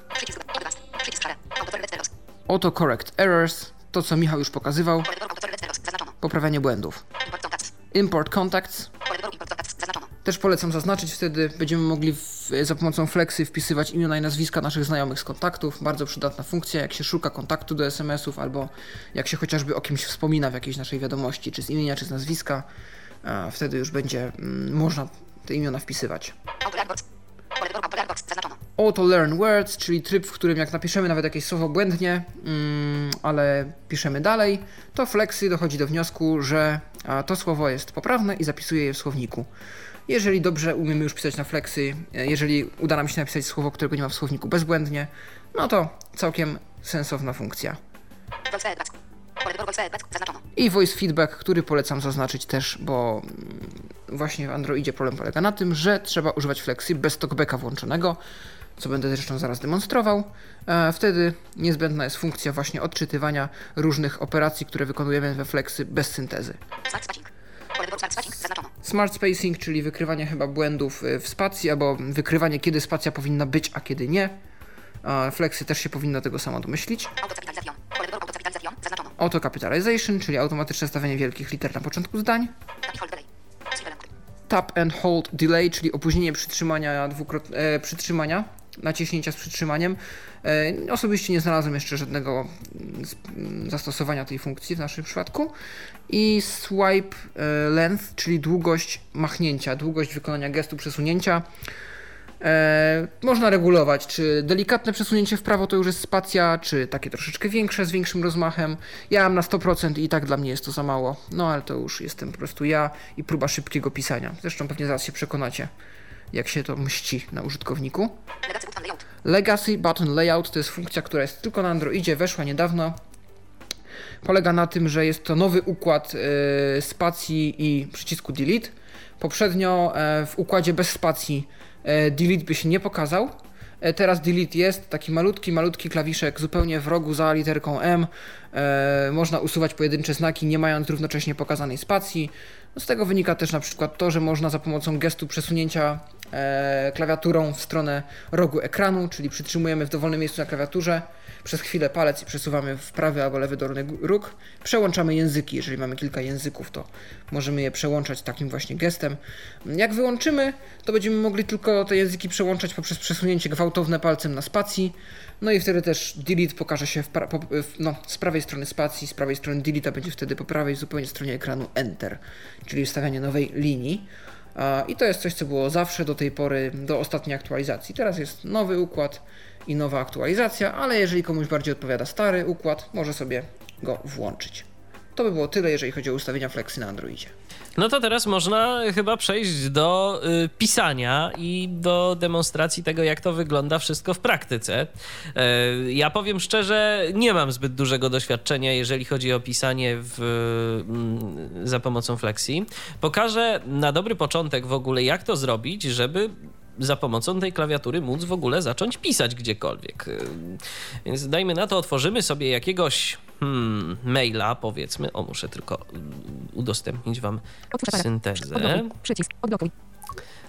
Letteros. Autocorrect Errors, to co Michał już pokazywał. Poprawianie błędów. Import contacts. Też polecam zaznaczyć, wtedy będziemy mogli w, za pomocą Flexy wpisywać imiona i nazwiska naszych znajomych z kontaktów. Bardzo przydatna funkcja, jak się szuka kontaktu do SMS-ów, albo jak się chociażby o kimś wspomina w jakiejś naszej wiadomości, czy z imienia, czy z nazwiska. Wtedy już będzie mm, można te imiona wpisywać. Auto Learn Words, czyli tryb, w którym jak napiszemy nawet jakieś słowo błędnie, mm, ale piszemy dalej, to Flexy dochodzi do wniosku, że to słowo jest poprawne i zapisuję je w słowniku. Jeżeli dobrze umiemy już pisać na flexy, e, jeżeli uda nam się napisać słowo, którego nie ma w słowniku bezbłędnie, no to całkiem sensowna funkcja. I voice feedback, który polecam zaznaczyć też, bo mm, właśnie w Androidzie problem polega na tym, że trzeba używać flexy bez talkbacka włączonego, co będę zresztą zaraz demonstrował. E, Wtedy niezbędna jest funkcja właśnie odczytywania różnych operacji, które wykonujemy we flexy bez syntezy. Smart spacing, czyli wykrywanie chyba błędów y, w spacji, albo wykrywanie kiedy spacja powinna być, a kiedy nie. Flexy też się powinno tego samo domyślić. Zaznaczono. Autocapitalization, czyli automatyczne stawianie wielkich liter na początku zdań. Tap and hold delay, czyli opóźnienie przytrzymania, dwukrot, e, przytrzymania, naciśnięcia z przytrzymaniem. E, osobiście nie znalazłem jeszcze żadnego mm, mm, zastosowania tej funkcji w naszym przypadku. I swipe e, length, czyli długość machnięcia, długość wykonania gestu przesunięcia. E, można regulować, czy delikatne przesunięcie w prawo to już jest spacja, czy takie troszeczkę większe, z większym rozmachem. Ja mam na 100% i tak dla mnie jest to za mało. No ale to już jestem po prostu ja i próba szybkiego pisania. Zresztą pewnie zaraz się przekonacie, jak się to mści na użytkowniku. Legacy button layout. Legacy Button Layout to jest funkcja, która jest tylko na Androidzie, weszła niedawno. Polega na tym, że jest to nowy układ e, spacji i przycisku Delete. Poprzednio e, w układzie bez spacji Delete by się nie pokazał. E, Teraz delete jest, taki malutki, malutki klawiszek zupełnie w rogu za literką M. E, można usuwać pojedyncze znaki, nie mając równocześnie pokazanej spacji. No z tego wynika też na przykład to, że można za pomocą gestu przesunięcia e, klawiaturą w stronę rogu ekranu, czyli przytrzymujemy w dowolnym miejscu na klawiaturze przez chwilę palec i przesuwamy w prawy albo lewy dolny róg. Przełączamy języki, jeżeli mamy kilka języków, to możemy je przełączać takim właśnie gestem. Jak wyłączymy, to będziemy mogli tylko te języki przełączać poprzez przesunięcie gwałtowne palcem na spacji. No i wtedy też delete pokaże się pra- po, no, z prawej strony spacji, z prawej strony delete będzie wtedy po prawej zupełnie stronie ekranu enter, czyli wstawianie nowej linii. I to jest coś, co było zawsze do tej pory, do ostatniej aktualizacji. Teraz jest nowy układ i nowa aktualizacja, ale jeżeli komuś bardziej odpowiada stary układ, może sobie go włączyć. To by było tyle, jeżeli chodzi o ustawienia flexy na Androidzie. No to teraz można chyba przejść do y, pisania i do demonstracji tego, jak to wygląda wszystko w praktyce. E, ja powiem szczerze, nie mam zbyt dużego doświadczenia, jeżeli chodzi o pisanie w, mm, za pomocą Flexi. Pokażę na dobry początek w ogóle, jak to zrobić, żeby za pomocą tej klawiatury móc w ogóle zacząć pisać gdziekolwiek. Y, Więc dajmy na to, otworzymy sobie jakiegoś hmm, maila, powiedzmy. O, muszę tylko mm, udostępnić wam syntezę. Odblokuj. Przycisk. Odblokuj.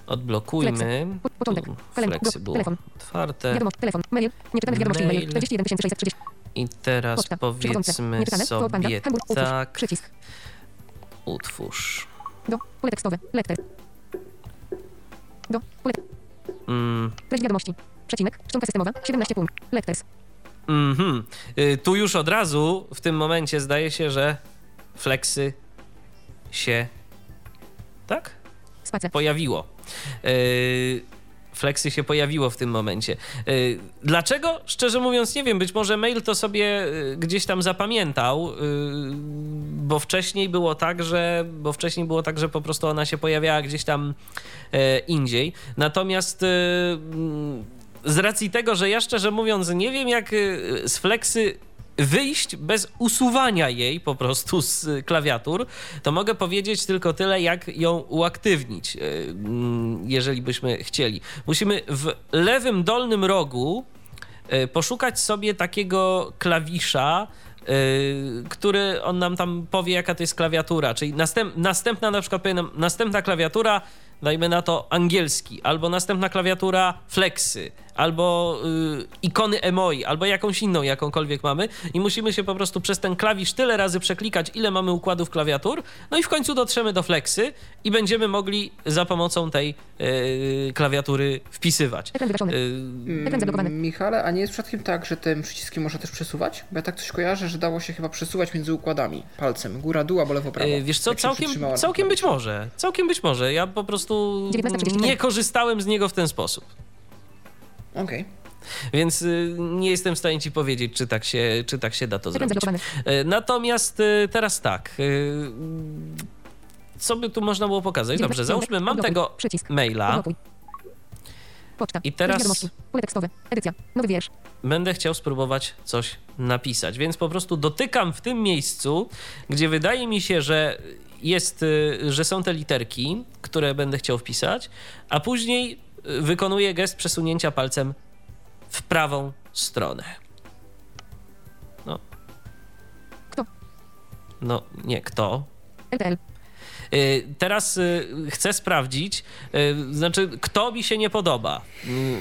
Odblokujmy. Po- początek. Tu, Kalend- Flexible. telefon. Otwarte. Wiadomość. Telefon. Mail. Nieczytane wiadomości Mail. mail. 41 630. I teraz Poczta. Powiedzmy sobie tak. Przycisk. Utwórz. Do. Pole tekstowe. Lekter. Do. Pole. Mm, Treść wiadomości. Przecinek. Czcionka systemowa. 17 punkt. Letters. Mhm. Y, Tu już od razu w tym momencie zdaje się, że flexy się tak Spacja. pojawiło. Yy, Flexy się pojawiło w tym momencie. Yy, Dlaczego? Szczerze mówiąc, nie wiem. Być może mail to sobie gdzieś tam zapamiętał, bo wcześniej było tak, że bo wcześniej było tak, że po prostu ona się pojawiała gdzieś tam yy, indziej. Natomiast z racji tego, że ja szczerze mówiąc nie wiem, jak yy, z Flexy wyjść bez usuwania jej po prostu z y, klawiatur, to mogę powiedzieć tylko tyle, jak ją uaktywnić, y, mm, jeżeli byśmy chcieli. Musimy w lewym dolnym rogu y, poszukać sobie takiego klawisza, y, który on nam tam powie, jaka to jest klawiatura. Czyli następ, następna, na przykład powiem, następna klawiatura, dajmy na to angielski, albo następna klawiatura flexy, albo y, ikony emoi, albo jakąś inną, jakąkolwiek mamy i musimy się po prostu przez ten klawisz tyle razy przeklikać, ile mamy układów klawiatur, no i w końcu dotrzemy do flexy i będziemy mogli za pomocą tej y, klawiatury wpisywać. Ekran wygaszony. Y, Ekran zablokowany. Mm, Michale, a nie jest przypadkiem tak, że tym przyciskiem można też przesuwać? Bo ja tak coś kojarzę, że dało się chyba przesuwać między układami palcem. Góra, dół albo lewo, prawo. E, Wiesz co, całkiem, całkiem być może. Całkiem być może. Ja po prostu 19.34. nie korzystałem z niego w ten sposób. Okej. Więc y, nie jestem w stanie ci powiedzieć, czy tak się, czy tak się da to zrobić. E, Natomiast y, teraz tak. y, co by tu można było pokazać? Dobrze, załóżmy, mam tego przycisk, maila. Poczta. I teraz- Wiadomości. Pole tekstowe. Edycja. Nowy wiersz. będę chciał spróbować coś napisać. Więc po prostu dotykam w tym miejscu, gdzie wydaje mi się, że jest, że są te literki, które będę chciał wpisać, a później wykonuję gest przesunięcia palcem w prawą stronę. No. Kto? No, nie kto. LTL. Y, Teraz y, chcę sprawdzić, y, znaczy, kto mi się nie podoba,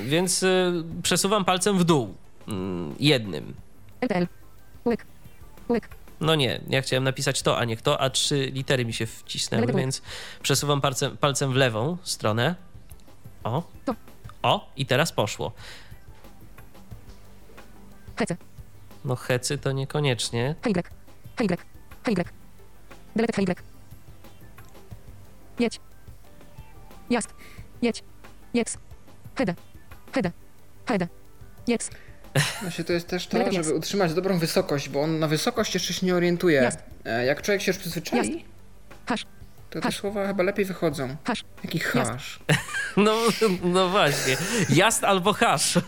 więc przesuwam palcem w dół. Jednym. LTL. Łyk. Łyk. No nie, ja chciałem napisać to, a nie kto, a trzy litery mi się wcisnęły, więc przesuwam palcem, palcem w lewą stronę. O. To. O, i teraz poszło. Hece. No hecy to niekoniecznie. Hejgrek. Hejgrek. Hejgrek. Deletet hejgrek. Jedź. Jazd. Jedź. Jeks. Hede. Hede. Hede. Jeks. [LAUGHS] Właśnie to jest też to, jest. żeby utrzymać dobrą wysokość, bo on na wysokość jeszcze się nie orientuje. Jasne. E, Jak człowiek się już przyzwyczai, Hasz. to te Hasz. słowa chyba lepiej wychodzą. Hasz. Jaki hasz. No, no właśnie. Jazd albo hasz.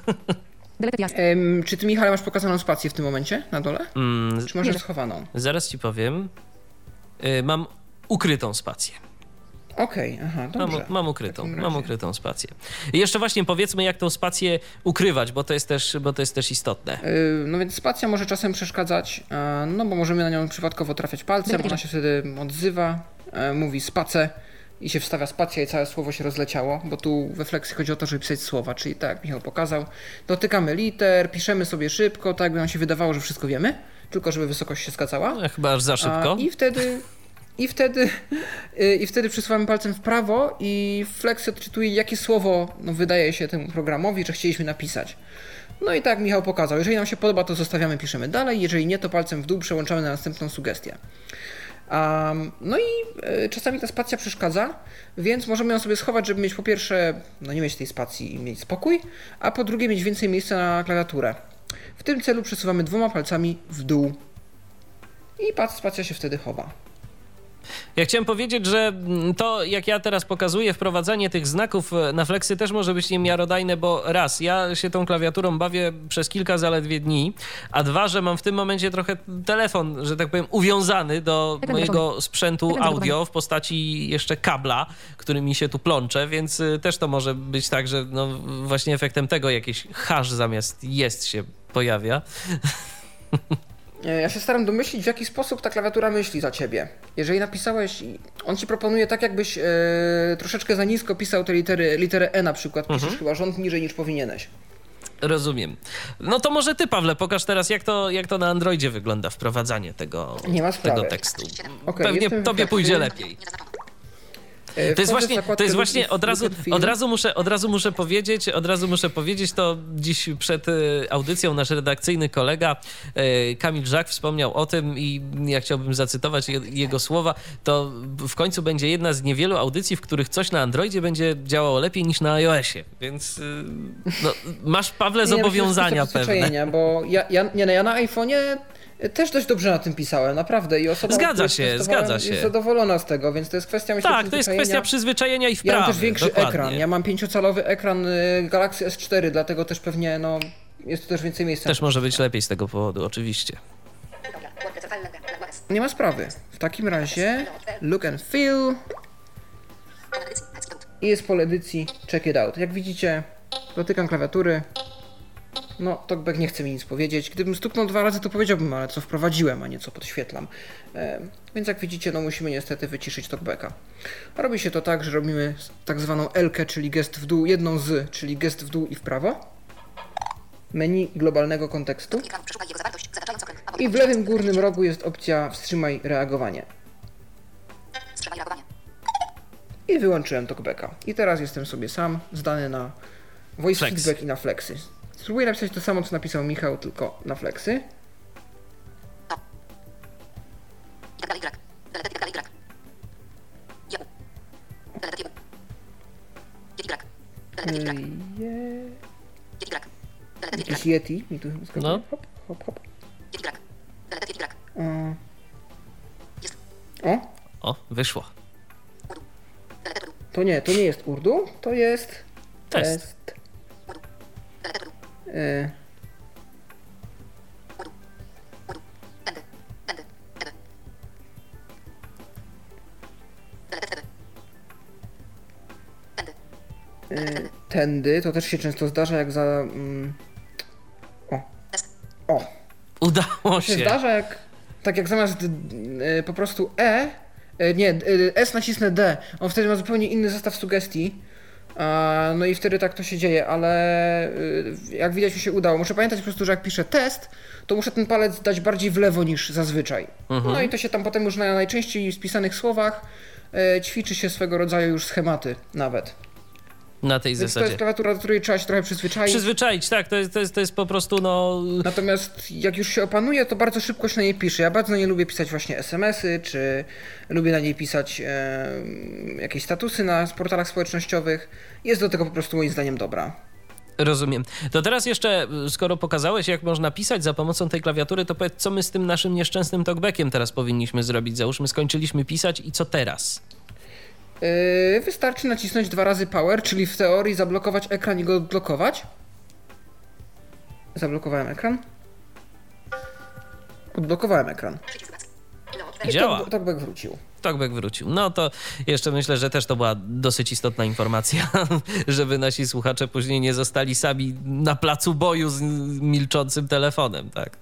Em, czy ty, Michale, masz pokazaną spację w tym momencie na dole? Mm, Czy może Nie. schowaną? zaraz ci powiem. Y, Mam ukrytą spację. Okej, aha, Mam, dobrze. mam ukrytą, W takim mam ukrytą spację. I jeszcze właśnie powiedzmy, jak tą spację ukrywać, bo to jest też, bo to jest też istotne. Y, No więc spacja może czasem przeszkadzać, no bo możemy na nią przypadkowo trafiać palcem, ona się wtedy odzywa, e, mówi spacę i się wstawia spacja i całe słowo się rozleciało, bo tu we flexi chodzi o to, żeby pisać słowa, czyli tak jak Michał pokazał, dotykamy liter, piszemy sobie szybko, tak jakby nam się wydawało, że wszystko wiemy, tylko żeby wysokość się zgadzała. No, chyba aż za szybko. A, I wtedy, i wtedy, i wtedy przesuwamy palcem w prawo i Flex odczytuje, jakie słowo no, wydaje się temu programowi, że chcieliśmy napisać. No i tak Michał pokazał. Jeżeli nam się podoba, to zostawiamy, piszemy dalej. Jeżeli nie, to palcem w dół przełączamy na następną sugestię. Um, no i y, czasami ta spacja przeszkadza, więc możemy ją sobie schować, żeby mieć po pierwsze, no nie mieć tej spacji i mieć spokój, a po drugie mieć więcej miejsca na klawiaturę. W tym celu przesuwamy dwoma palcami w dół i spacja się wtedy chowa. Ja chciałem powiedzieć, że to, jak ja teraz pokazuję, wprowadzanie tych znaków e, na flexy też może być niemiarodajne, bo raz, ja się tą klawiaturą bawię przez kilka zaledwie dni, a dwa, że mam w tym momencie trochę telefon, że tak powiem, uwiązany do mojego sprzętu audio w postaci jeszcze kabla, który mi się tu plącze, więc y, też to może być tak, że no, właśnie efektem tego jakiś hash zamiast jest się pojawia. [LAUGHS] E, Ja się staram domyślić, w jaki sposób ta klawiatura myśli za ciebie. Jeżeli napisałeś, on ci proponuje tak, jakbyś e, troszeczkę za nisko pisał te litery, literę E na przykład, piszesz chyba rząd niżej niż powinieneś. Rozumiem. No to może ty, Pawle, pokaż teraz, jak to, jak to na Androidzie wygląda wprowadzanie tego, tego tekstu. Okej, Pewnie tobie pójdzie [LAUGHS] lepiej. E, To jest właśnie, to jest właśnie od razu, od razu muszę, od razu muszę powiedzieć, od razu muszę powiedzieć, to dziś przed e, audycją nasz redakcyjny kolega e, Kamil Żak wspomniał o tym i ja chciałbym zacytować je- jego słowa, to w końcu będzie jedna z niewielu audycji, w których coś na Androidzie będzie działało lepiej niż na iOSie, więc no, masz Pawle myślę, że zobowiązania kwestia pewne. Bo ja, ja, nie, no, ja na iPhone'ie też dość dobrze na tym pisałem, naprawdę. I osoba, Zgadza się, zgadza się. Jest zadowolona z tego, więc to jest kwestia myślę, Tak, to jest kwestia przyzwyczajenia. i Ja wprawy. mam też większy dokładnie. ekran. Ja mam pięciocalowy ekran y, Galaxy S4, dlatego też pewnie no, jest tu też więcej miejsca. Też może być lepiej z tego powodu, oczywiście. Nie ma sprawy. W takim razie look and feel i jest pole edycji check it out. Jak widzicie, dotykam klawiatury. No, TalkBack nie chce mi nic powiedzieć. Gdybym stuknął dwa razy, to powiedziałbym, ale co wprowadziłem, a nie co podświetlam. E, więc jak widzicie, no musimy niestety wyciszyć TalkBacka. Robi się to tak, że robimy tak zwaną L-kę, czyli gest w dół, jedną z, czyli gest w dół i w prawo. Menu globalnego kontekstu. I w lewym górnym rogu jest opcja wstrzymaj reagowanie. Wstrzymaj reagowanie. I wyłączyłem talkbacka. I teraz jestem sobie sam, zdany na voice Flex. feedback i na flexy. Spróbuję napisać to samo, co napisał Michał, tylko na flexy. Jakiś Yeti mi tu skakuje. No. Hop, hop, hop. O, O, wyszło. To nie, to nie jest Urdu, to jest Test. test. Y. Udu. Tędy. To też się często zdarza, jak za. Mm, o. O. Udało się się. zdarza, jak tak jak zamiast y, po prostu E, y, nie, S nacisnę D, on wtedy ma zupełnie inny zestaw sugestii. No i wtedy tak to się dzieje, ale y, jak widać mi się udało. Muszę pamiętać po prostu, że jak piszę test, to muszę ten palec dać bardziej w lewo niż zazwyczaj. No i to się tam potem już na najczęściej spisanych słowach y, ćwiczy się swego rodzaju już schematy nawet. Na tej Więc to jest zasadzie. klawiatura, do której trzeba się trochę przyzwyczaić. Przyzwyczaić, tak, to jest, to jest, to jest po prostu, no... Natomiast jak już się opanuje, to bardzo szybko się na niej pisze. Ja bardzo nie lubię pisać właśnie SMS-y, czy lubię na niej pisać e, jakieś statusy na portalach społecznościowych. Jest do tego po prostu moim zdaniem dobra. Rozumiem. To teraz jeszcze, skoro pokazałeś, jak można pisać za pomocą tej klawiatury, to powiedz, co my z tym naszym nieszczęsnym talkbackiem teraz powinniśmy zrobić? Załóżmy, skończyliśmy pisać i co teraz? E, wystarczy nacisnąć dwa razy power, czyli w teorii zablokować ekran i go odblokować. Zablokowałem ekran. Odblokowałem ekran. I działa. Talk- Talkback wrócił. Talkback wrócił. No to jeszcze myślę, że też to była dosyć istotna informacja, [LAUGHS] żeby nasi słuchacze później nie zostali sami na placu boju z milczącym telefonem, tak?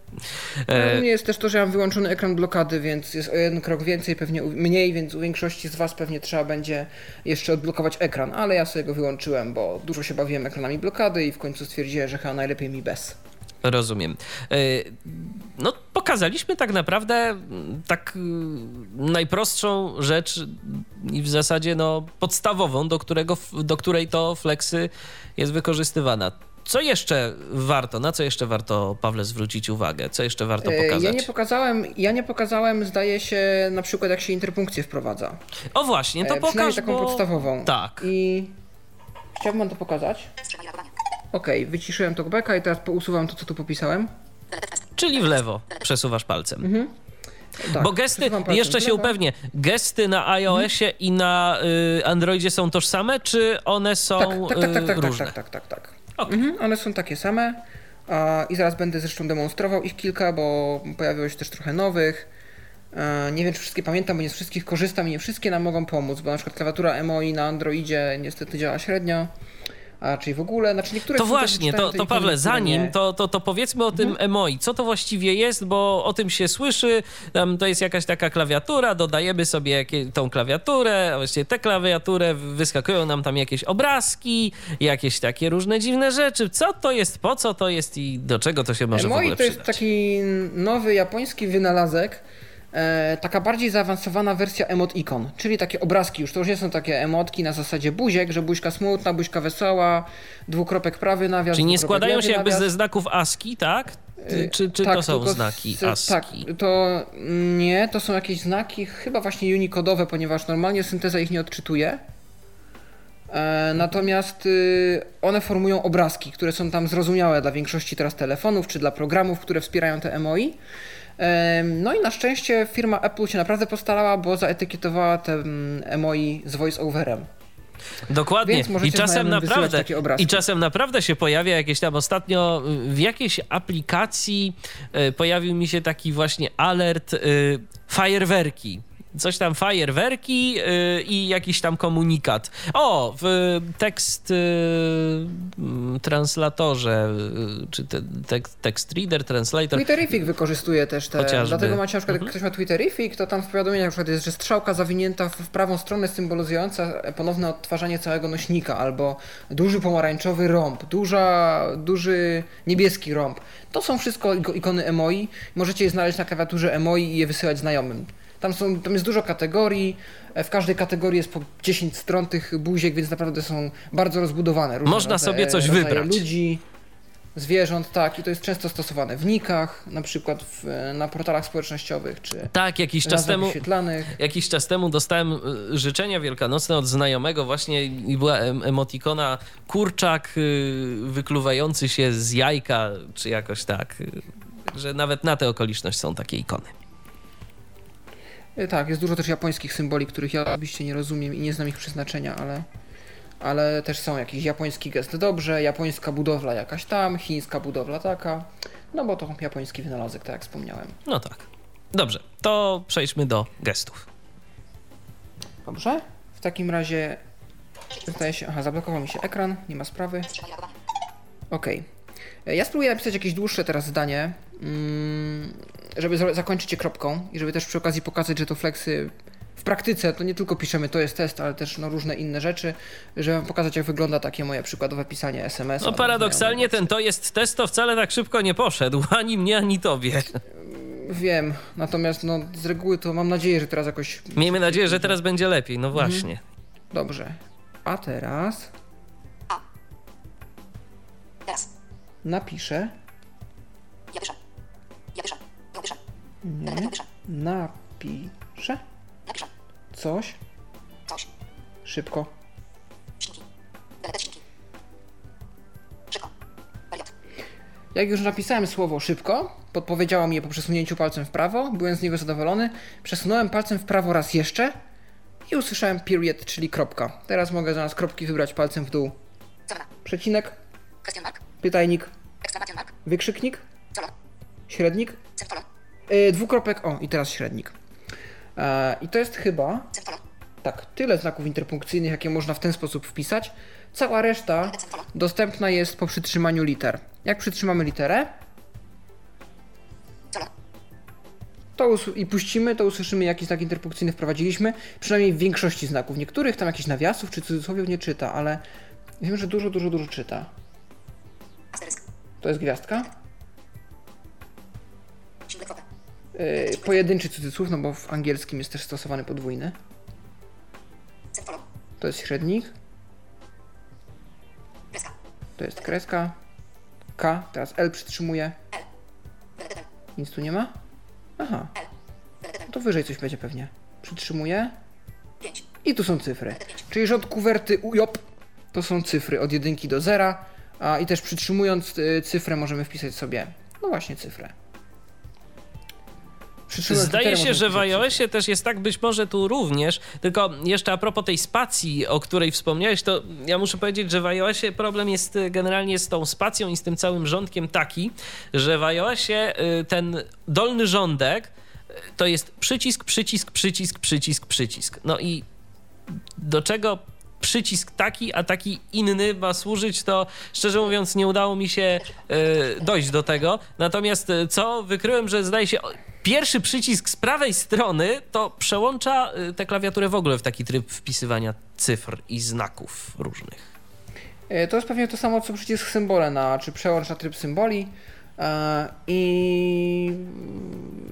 No, E, u mnie jest też to, że ja mam wyłączony ekran blokady, więc jest o jeden krok więcej, pewnie mniej, więc u większości z Was pewnie trzeba będzie jeszcze odblokować ekran, ale ja sobie go wyłączyłem, bo dużo się bawiłem ekranami blokady i w końcu stwierdziłem, że chyba najlepiej mi bez. Rozumiem. E, No, pokazaliśmy tak naprawdę tak mm, najprostszą rzecz i w zasadzie no, podstawową, do, którego, do której to Flexy jest wykorzystywana. Co jeszcze warto, na co jeszcze warto, Pawle, zwrócić uwagę? Co jeszcze warto E, pokazać? Ja nie pokazałem, ja nie pokazałem, zdaje się, na przykład jak się interpunkcję wprowadza. O właśnie, to E, pokaż, taką bo... podstawową. Tak. I chciałbym wam to pokazać. Okej, wyciszyłem talkbacka i teraz usuwam to, co tu popisałem. Czyli w lewo przesuwasz palcem. Tak, Bo gesty, jeszcze się upewnię, gesty na iOSie i na y, Androidzie są tożsame, czy one są Tak, tak, tak, tak, y, tak, tak, różne? tak, tak, tak, tak. Okej. Mhm, one są takie same. A, I zaraz będę zresztą demonstrował ich kilka, bo pojawiło się też trochę nowych. E, Nie wiem, czy wszystkie pamiętam, bo nie z wszystkich korzystam i nie wszystkie nam mogą pomóc, bo na przykład klawiatura MOI na Androidzie niestety działa średnio, a czyli w ogóle, znaczy niektóre To właśnie, to, to Pawle, zanim, to, to, to powiedzmy o tym Mhm. emoi. Co to właściwie jest, bo o tym się słyszy, tam to jest jakaś taka klawiatura, dodajemy sobie jakie, tą klawiaturę, a właściwie tę klawiaturę, wyskakują nam tam jakieś obrazki, jakieś takie różne dziwne rzeczy. Co to jest, po co to jest i do czego to się może w Moi ogóle to jest przydać? taki nowy japoński wynalazek, taka bardziej zaawansowana wersja emot icon, czyli takie obrazki już, to już nie są takie emotki na zasadzie buziek, że buźka smutna, buźka wesoła, dwukropek prawy nawias, Czyli nie składają się jakby ze znaków ASCII, tak? Ty, czy czy Tak, to są znaki z- ASCII? Tak, to nie, to są jakieś znaki chyba właśnie unikodowe, ponieważ normalnie synteza ich nie odczytuje. E, natomiast y, one formują obrazki, które są tam zrozumiałe dla większości teraz telefonów, czy dla programów, które wspierają te MOI. No i na szczęście firma Apple się naprawdę postarała, bo zaetykietowała te mm, MOI z voice-overem. Dokładnie. I czasem naprawdę i czasem naprawdę się pojawia jakieś tam ostatnio y, w jakiejś aplikacji y, pojawił mi się taki właśnie alert y, fajerwerki. Coś tam fajerwerki y, i jakiś tam komunikat. O, w tekst y, mm, translatorze, y, czy te, tek, text reader, translator. Twitterific wykorzystuje też te, Chociażby. dlatego macie na przykład, Mhm. jak ktoś ma Twitterific, to tam w powiadomieniach na przykład jest, że strzałka zawinięta w prawą stronę symbolizująca ponowne odtwarzanie całego nośnika, albo duży pomarańczowy rąb, duża, duży niebieski rąb. To są wszystko iko- ikony emoi, możecie je znaleźć na klawiaturze emoi i je wysyłać znajomym. Tam, są, tam jest dużo kategorii, e, w każdej kategorii jest po 10 stron tych buziek, więc naprawdę są bardzo rozbudowane. różne Można sobie coś wybrać. ludzi, zwierząt, tak, i to jest często stosowane w nikach, na przykład w, na portalach społecznościowych, czy Tak, jakiś czas temu wyświetlanych. Jakiś czas temu dostałem y, życzenia wielkanocne od znajomego właśnie i była em- emotikona kurczak wykluwający się z jajka, czy jakoś tak. Że nawet na tę okoliczność są takie ikony. E, Tak, jest dużo też japońskich symboli, których ja oczywiście nie rozumiem i nie znam ich przeznaczenia, ale, ale też są jakiś japoński gest dobrze, japońska budowla jakaś tam, chińska budowla taka, no bo to japoński wynalazek, tak jak wspomniałem. No tak. Dobrze, to przejdźmy do gestów. Dobrze? W takim razie zdaje się, aha, zablokował mi się ekran, nie ma sprawy. Okej. E, Ja spróbuję napisać jakieś dłuższe teraz zdanie, mm, żeby zakończyć je kropką i żeby też przy okazji pokazać, że to flexy w praktyce to nie tylko piszemy to jest test, ale też no, różne inne rzeczy, żeby pokazać jak wygląda takie moje przykładowe pisanie SMS. No paradoksalnie ten to jest test, to wcale tak szybko nie poszedł. [LAUGHS] Ani mnie, ani tobie. Wiem, natomiast no, z reguły to mam nadzieję, że teraz jakoś Miejmy nadzieję, że teraz będzie lepiej. No właśnie. dobrze. A Teraz. Napiszę, Ja piszę. Ja piszę. Ja piszę. Piszę. napiszę Napiszę. coś Coś. szybko. Jak już napisałem słowo szybko, podpowiedziało mi je po przesunięciu palcem w prawo, byłem z niego zadowolony, przesunąłem palcem w prawo raz jeszcze i usłyszałem period, czyli kropka. Teraz mogę zamiast kropki wybrać palcem w dół. Przecinek, Question mark. Pytajnik, wykrzyknik, średnik, yy, dwukropek, o i teraz średnik. E, I to jest chyba, tak, tyle znaków interpunkcyjnych, jakie można w ten sposób wpisać. Cała reszta dostępna jest po przytrzymaniu liter. Jak przytrzymamy literę, to i puścimy, to usłyszymy, jaki znak interpunkcyjny wprowadziliśmy. Przynajmniej w większości znaków. Niektórych tam jakichś nawiasów czy cudzysłowiów nie czyta, ale wiem, że dużo, dużo, dużo czyta. To jest gwiazdka. Yy, pojedynczy cudzysłów, no bo w angielskim jest też stosowany podwójny. To jest średnik. To jest kreska. K. Teraz L przytrzymuje. Nic tu nie ma? Aha. Deletetem. To wyżej coś będzie pewnie. Przytrzymuje. 5. I tu są cyfry. Czyli rząd kuwerty UJOP to są cyfry od 1 do 0. A i też przytrzymując y, cyfrę możemy wpisać sobie, no właśnie cyfrę. Zdaje się, że w iOSie też jest tak, być może tu również, tylko jeszcze a propos tej spacji, o której wspomniałeś, to ja muszę powiedzieć, że w iOSie problem jest y, generalnie z tą spacją i z tym całym rządkiem taki, że w iOSie y, ten dolny rządek to jest przycisk, przycisk, przycisk, przycisk, przycisk. No i do czego przycisk taki, a taki inny ma służyć, to szczerze mówiąc nie udało mi się e, dojść do tego. Natomiast e, co wykryłem, że zdaje się pierwszy przycisk z prawej strony to przełącza e, tę klawiaturę w ogóle w taki tryb wpisywania cyfr i znaków różnych. Y, To jest pewnie to samo co przycisk symbole na, czy przełącz na tryb symboli. E, I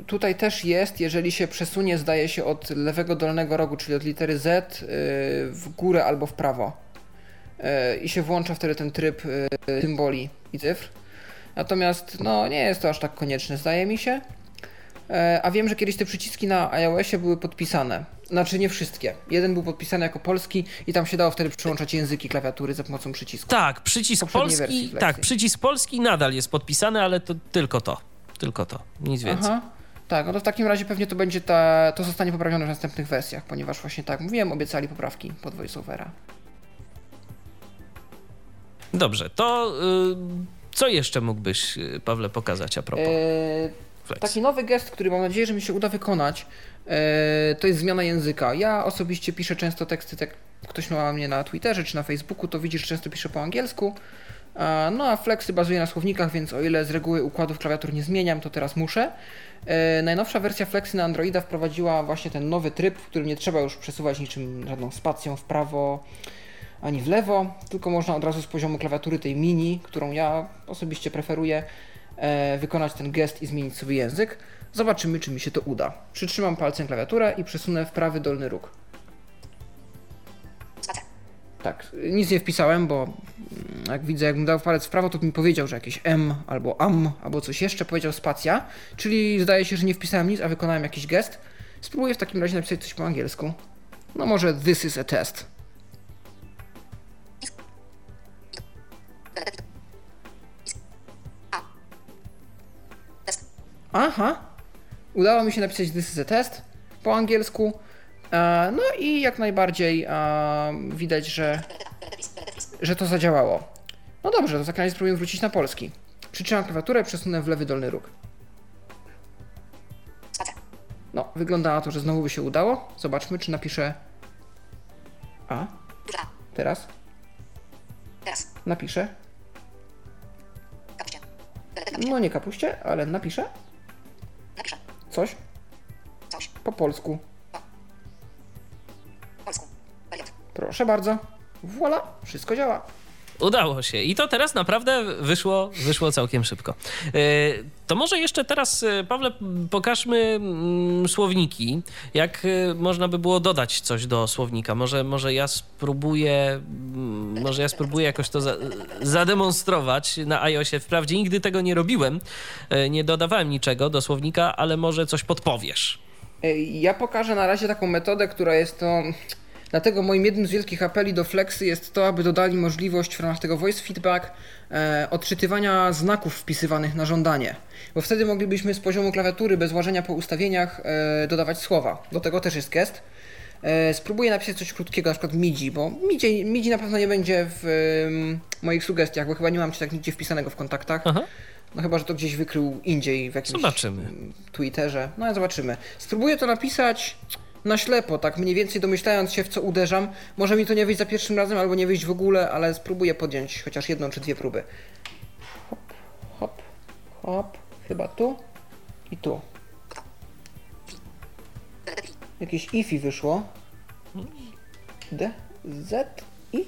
tutaj też jest, jeżeli się przesunie, zdaje się, od lewego dolnego rogu, czyli od litery Z y, w górę albo w prawo. Y, I się włącza wtedy ten tryb symboli i cyfr. Natomiast no, nie jest to aż tak konieczne, zdaje mi się. E, A wiem, że kiedyś te przyciski na iOSie były podpisane. Znaczy nie wszystkie. Jeden był podpisany jako polski i tam się dało wtedy przyłączać języki klawiatury za pomocą przycisku. Tak, przycisk polski, tak, przycisk polski nadal jest podpisany, ale to tylko to. Tylko to, nic więcej. Aha. Tak, no to w takim razie pewnie to będzie ta, to zostanie poprawione w następnych wersjach, ponieważ właśnie tak mówiłem, obiecali poprawki pod voiceovera. Dobrze, to y, co jeszcze mógłbyś, y, Pawle, pokazać a propos Eee, Flex? taki nowy gest, który mam nadzieję, że mi się uda wykonać, eee, to jest zmiana języka. Ja osobiście piszę często teksty, tak ktoś ma mnie na Twitterze czy na Facebooku, to widzisz, że często piszę po angielsku. A, No a Flexy bazuje na słownikach, więc o ile z reguły układów klawiatur nie zmieniam, to teraz muszę. E, najnowsza wersja Flexy na Androida wprowadziła właśnie ten nowy tryb, w którym nie trzeba już przesuwać niczym żadną spacją w prawo ani w lewo, tylko można od razu z poziomu klawiatury tej mini, którą ja osobiście preferuję, e, wykonać ten gest i zmienić sobie język. Zobaczymy, czy mi się to uda. Przytrzymam palcem klawiaturę i przesunę w prawy dolny róg. Tak, nic nie wpisałem, bo jak widzę, jakbym dał palec w prawo, to mi powiedział, że jakieś M albo AM albo coś jeszcze, powiedział spacja, czyli zdaje się, że nie wpisałem nic, a wykonałem jakiś gest. Spróbuję w takim razie napisać coś po angielsku. No może this is a test. Aha, udało mi się napisać this is a test. po angielsku. E, No i jak najbardziej e, widać, że, że to zadziałało. No dobrze, to za koniec spróbuję wrócić na polski. Przytrzymam klawiaturę, przesunę w lewy dolny róg. No, wygląda na to, że znowu by się udało. Zobaczmy, czy napiszę A. Teraz Teraz. napiszę. No nie kapuście, ale Napiszę. Coś Coś. po polsku. Po polsku. Proszę bardzo. Voilà, wszystko działa. Udało się. I to teraz naprawdę wyszło, wyszło całkiem szybko. E, To może jeszcze teraz, e, Pawle, pokażmy mm, słowniki. Jak e, można by było dodać coś do słownika? Może, może ja spróbuję, mm, może ja spróbuję jakoś to za, zademonstrować na iOSie. Wprawdzie nigdy tego nie robiłem, nie dodawałem niczego do słownika, ale może coś podpowiesz. Ja pokażę na razie taką metodę, która jest to. Dlatego moim jednym z wielkich apeli do Flexy jest to, aby dodali możliwość w ramach tego voice feedback e, odczytywania znaków wpisywanych na żądanie. Bo wtedy moglibyśmy z poziomu klawiatury bez łażenia po ustawieniach e, dodawać słowa. Do tego też jest gest. E, spróbuję napisać coś krótkiego, na przykład MIDI, bo MIDI, MIDI na pewno nie będzie w em, moich sugestiach, bo chyba nie mam ci tak nigdzie wpisanego w kontaktach. Aha. No chyba, że to gdzieś wykrył indziej w jakimś Zobaczymy. Twitterze. No ale zobaczymy. Spróbuję to napisać na ślepo, tak mniej więcej domyślając się w co uderzam. Może mi to nie wyjść za pierwszym razem, albo nie wyjść w ogóle, ale spróbuję podjąć chociaż jedną czy dwie próby. Hop, hop, hop. Chyba tu i tu. Jakieś ifi wyszło. D, Z, I.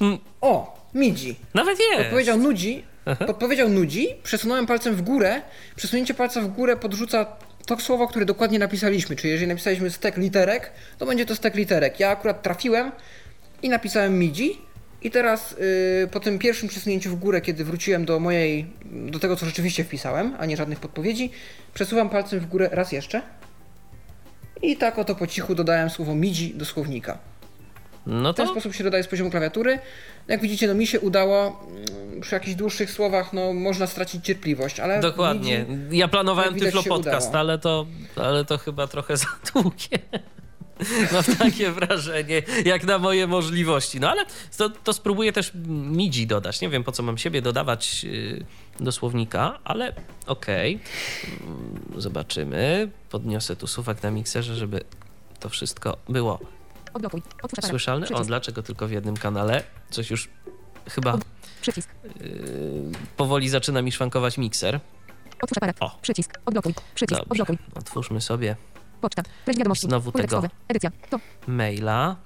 Mm. O, MIDI. Nawet jest. Podpowiedział nudzi, podpowiedział nudzi, przesunąłem palcem w górę. Przesunięcie palca w górę podrzuca to słowo, które dokładnie napisaliśmy. Czyli jeżeli napisaliśmy stek literek, to będzie to stek literek. Ja akurat trafiłem i napisałem MIDI. I teraz yy, po tym pierwszym przesunięciu w górę, kiedy wróciłem do mojej, do tego co rzeczywiście wpisałem, a nie żadnych podpowiedzi, przesuwam palcem w górę raz jeszcze. I tak oto po cichu dodałem słowo MIDI do słownika. No W ten to sposób się dodaje z poziomu klawiatury. Jak widzicie, no mi się udało. mm, Przy jakichś dłuższych słowach, no można stracić cierpliwość, ale. Dokładnie. Ja planowałem Tyflo Podcast, ale to, ale to chyba trochę [LAUGHS] za długie. Mam takie [LAUGHS] wrażenie, jak na moje możliwości. No ale to, to spróbuję też MIDI dodać. Nie wiem, po co mam siebie dodawać yy, do słownika, ale okej. Mm, Zobaczymy. Podniosę tu suwak na mikserze, żeby to wszystko było Odblokuj. Otwórz aparat. słyszalne. O, Przycisk. dlaczego tylko w jednym kanale? Coś już chyba Przycisk. yy, powoli zaczyna mi szwankować mikser. Otwórz aparat. O. Przycisk. Odblokuj. Przycisk. Dobrze. Odblokuj. Otwórzmy sobie Poczta. Treść wiadomości. Znowu Pole tego. Edycja. To. maila.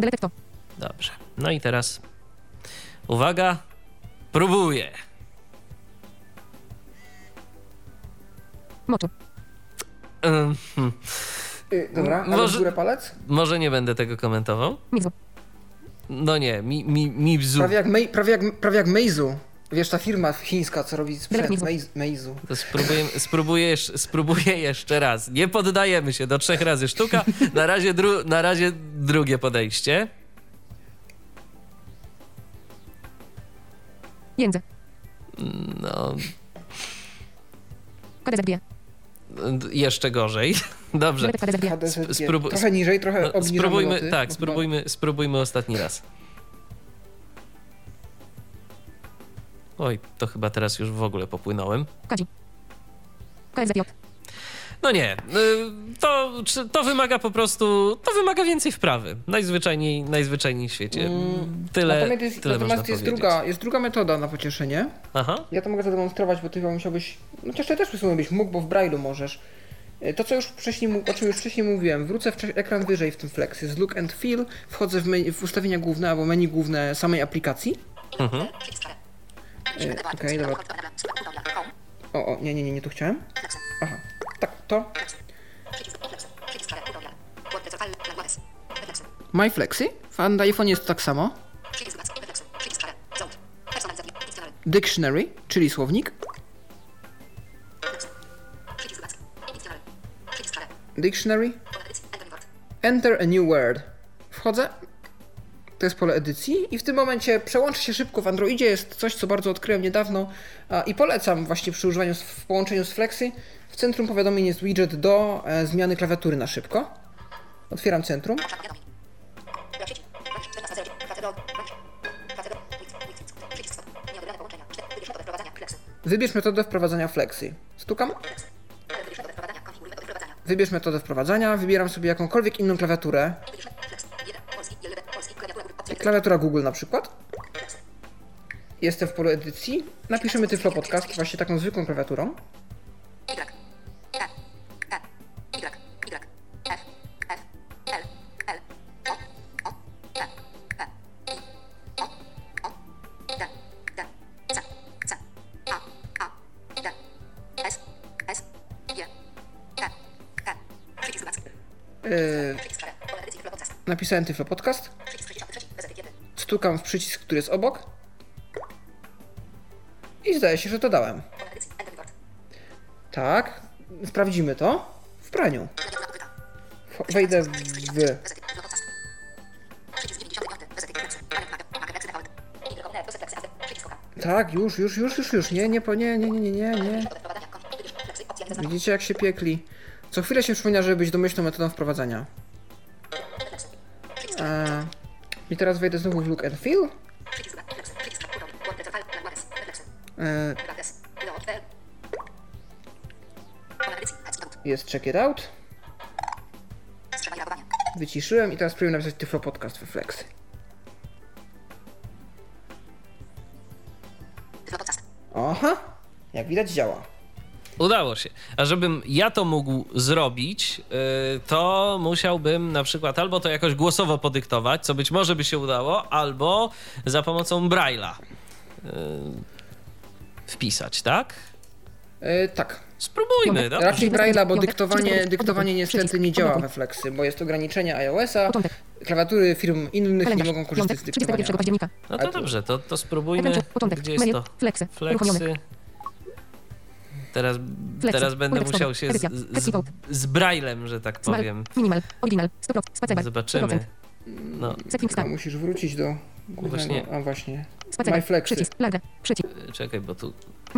Delete to. dobrze. No i teraz uwaga, próbuję. Moczu. Hmm. Yy, dobra, ale Może- w górę palec? Może nie będę tego komentował. Mizu. No nie, mi, mi, mi bzu. Prawie jak, Mei, prawie, jak, prawie jak Meizu. Wiesz, ta firma chińska, co robi sprzęt. Meizu. Meizu. To spróbuję, spróbuję, jeszcze- spróbuję jeszcze raz. Nie poddajemy się do trzech razy sztuka. Na razie, dru, na razie drugie podejście. Jędze. No, KDZG. d- jeszcze gorzej. [LAUGHS] Dobrze. Spróbuj- Trochę niżej, trochę No, obniżamy spróbujmy, loty. tak, bo spróbujmy, spróbujmy ostatni raz. Oj, to chyba teraz już w ogóle popłynąłem. Kadzi. KSZJ. No nie, y, to, to wymaga po prostu, to wymaga więcej wprawy. Najzwyczajniej, najzwyczajniej w świecie. Mm, Tyle, Natomiast jest, tyle natomiast jest, druga, jest druga metoda na pocieszenie. Aha, Ja to mogę zademonstrować, bo ty chyba musiałbyś. No chociaż ty też w sumie byś mógł, bo w Braille'u możesz. E, To, co już wcześniej, o czym już wcześniej mówiłem, wrócę wcze- ekran wyżej w tym Flex. Jest Look and Feel, wchodzę w, menu, w ustawienia główne albo menu główne samej aplikacji. mhm. E, Okej, dobra. Home. O, o, nie, nie, nie, nie tu chciałem. Aha, tak, to. My Flexy. W iPhone jest to tak samo. Dictionary. Czyli słownik. Dictionary. Enter a new word. Wchodzę. To jest pole edycji i w tym momencie przełączy się szybko w Androidzie, jest coś, co bardzo odkryłem niedawno i polecam właśnie przy używaniu w połączeniu z Flexy. W centrum powiadomień jest widget do e, zmiany klawiatury na szybko. Otwieram centrum. Obszar powiadomień. Brak sieci. Brak 14 Prace do... Brak. Prace do... Nic. Nic. Przycisk stop. Nieodebrane połączenia. 4. Wybierz metodę wprowadzania. Flexy. Stukam. Wybierz metodę wprowadzania, wybieram sobie jakąkolwiek inną klawiaturę. Klawiatura. Google na przykład. Jestem w polu edycji. Napiszemy Tyflo Podcast właśnie taką zwykłą klawiaturą. Yy, napisałem Tyflo Podcast. Stukam w przycisk, który jest obok. I zdaje się, że to dałem. Tak. Sprawdzimy to w praniu. Wejdę w... Bez etykiety. Tyflo Podcast. Przycisk 95. Bez etykiety. Alert Mac. Mac. Exe Default. Open. Plus Flex. After. Przycisk oka. Tak, już, już, już, już, już. Nie, nie, nie, nie, nie, nie, nie, Widzicie, jak się piekli. Co chwilę się przypomina, żeby być domyślną metodą wprowadzania. Eee, I teraz wejdę znowu w Look and Feel. Dowód. jest Check It Out. Wyciszyłem i teraz spróbuję napisać Tyflo Podcast Podcast. Aha, jak widać działa. Udało się. A żebym ja to mógł zrobić, yy, to musiałbym na przykład albo to jakoś głosowo podyktować, co być może by się udało, albo za pomocą Braille'a yy, wpisać, tak? Eee, tak. Spróbujmy, no. Raczej Braille'a, bo dyktowanie, dyktowanie niestety nie działa we Flexy, bo jest ograniczenie iOS-a. Klawiatury firm innych nie mogą korzystać z dyktowania. 31 października. No to dobrze, to, to spróbujmy. Gdzie jest to? Flexy. Teraz, teraz będę musiał się z, z, z Braillem, że tak Smile. powiem. Minimal. Original. 100%. Spacebar. Zobaczymy. No, Chyba star. musisz wrócić do głównego. Właśnie. A właśnie. My Flexy. Przycisk. Przycisk. czekaj, bo tu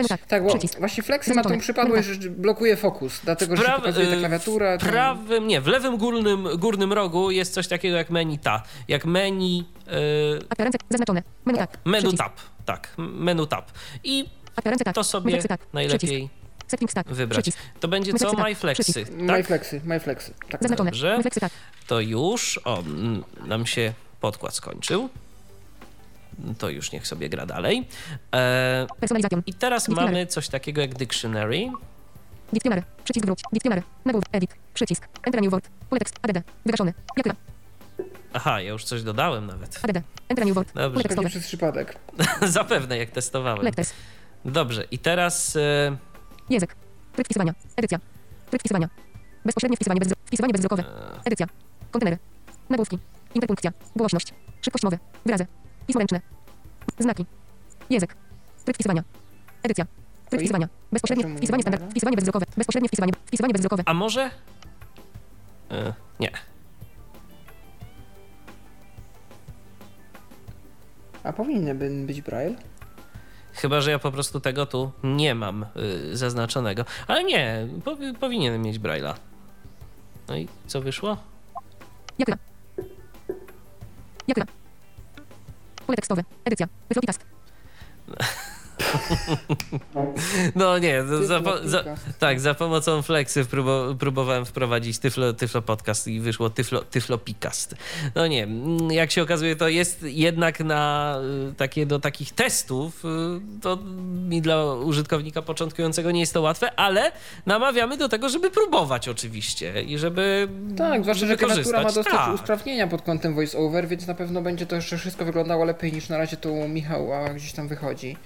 tak. Tak, bo właśnie Flexy ma tą przypadłość, że blokuje fokus, dlatego że się Praw- pokazuje ta y, klawiatura. W prawym, nie, w lewym górnym, górnym rogu jest coś takiego jak menu ta. Jak menu, yy, ręce. Zaznaczone. Menu tak. menu tab. Tak, menu tab. I tak. to sobie tak. najlepiej Przycisk. Setting stack. wybrać. Przycisk. To będzie co? flexy tak. MyFlexy. Przycisk. My Tak? Flexy. Tak. Zaznaczone. Dobrze. My Flexy tak. To już, o, mm, nam się podkład skończył. To już niech sobie gra dalej. E, Personalizacjon. I teraz Dictionary. mamy coś takiego jak dictionary. Dictionary. Przycisk wróć. Dictionary. Nagłów. Edit. Przycisk. Enter new word. Pole tekst. ADD. Wygaszony. Jakra. Aha, ja już coś dodałem nawet. ADD. Enter new word. Dobrze. Przez przypadek. [LAUGHS] Zapewne, jak testowałem. Lecters. Dobrze, i teraz e, Język. Tryb wpisywania. Edycja. Tryb wpisywania. Bezpośrednie wpisywanie, bezwzro- wpisywanie bezwzrokowe. Edycja. Kontenery. Nagłówki. Interpunkcja. Głośność. Szybkość mowy. Wyrazy. Pismo ręczne. Znaki. Język. Tryb wpisywania. Edycja. Tryb wpisywania. Bezpośrednie wpisywanie nie standard. Wpisywanie bezwzrokowe. Bezpośrednie wpisywanie. Wpisywanie bezwzrokowe. A może? E, nie. A powinny by być Braille? Chyba, że ja po prostu tego tu nie mam y, zaznaczonego. Ale nie, powi- powinienem mieć Braille'a. No i co wyszło? Jakra. Jakra. Pole tekstowe. Edycja. Wyflopikast. [LAUGHS] [LAUGHS] No nie, za, za, tak, za pomocą Flexy próbo, próbowałem wprowadzić Tyflo, tyflo Podcast i wyszło Tyflo, tyflo Picast. No nie, mm, jak się okazuje, to jest jednak na y, takie, do takich testów, y, to mi dla użytkownika początkującego nie jest to łatwe, ale namawiamy do tego, żeby próbować oczywiście i żeby Tak, zwłaszcza, że klawiatura ma dosyć Tak. usprawnienia pod kątem voice-over, więc na pewno będzie to jeszcze wszystko wyglądało lepiej niż na razie tu Michała gdzieś tam wychodzi.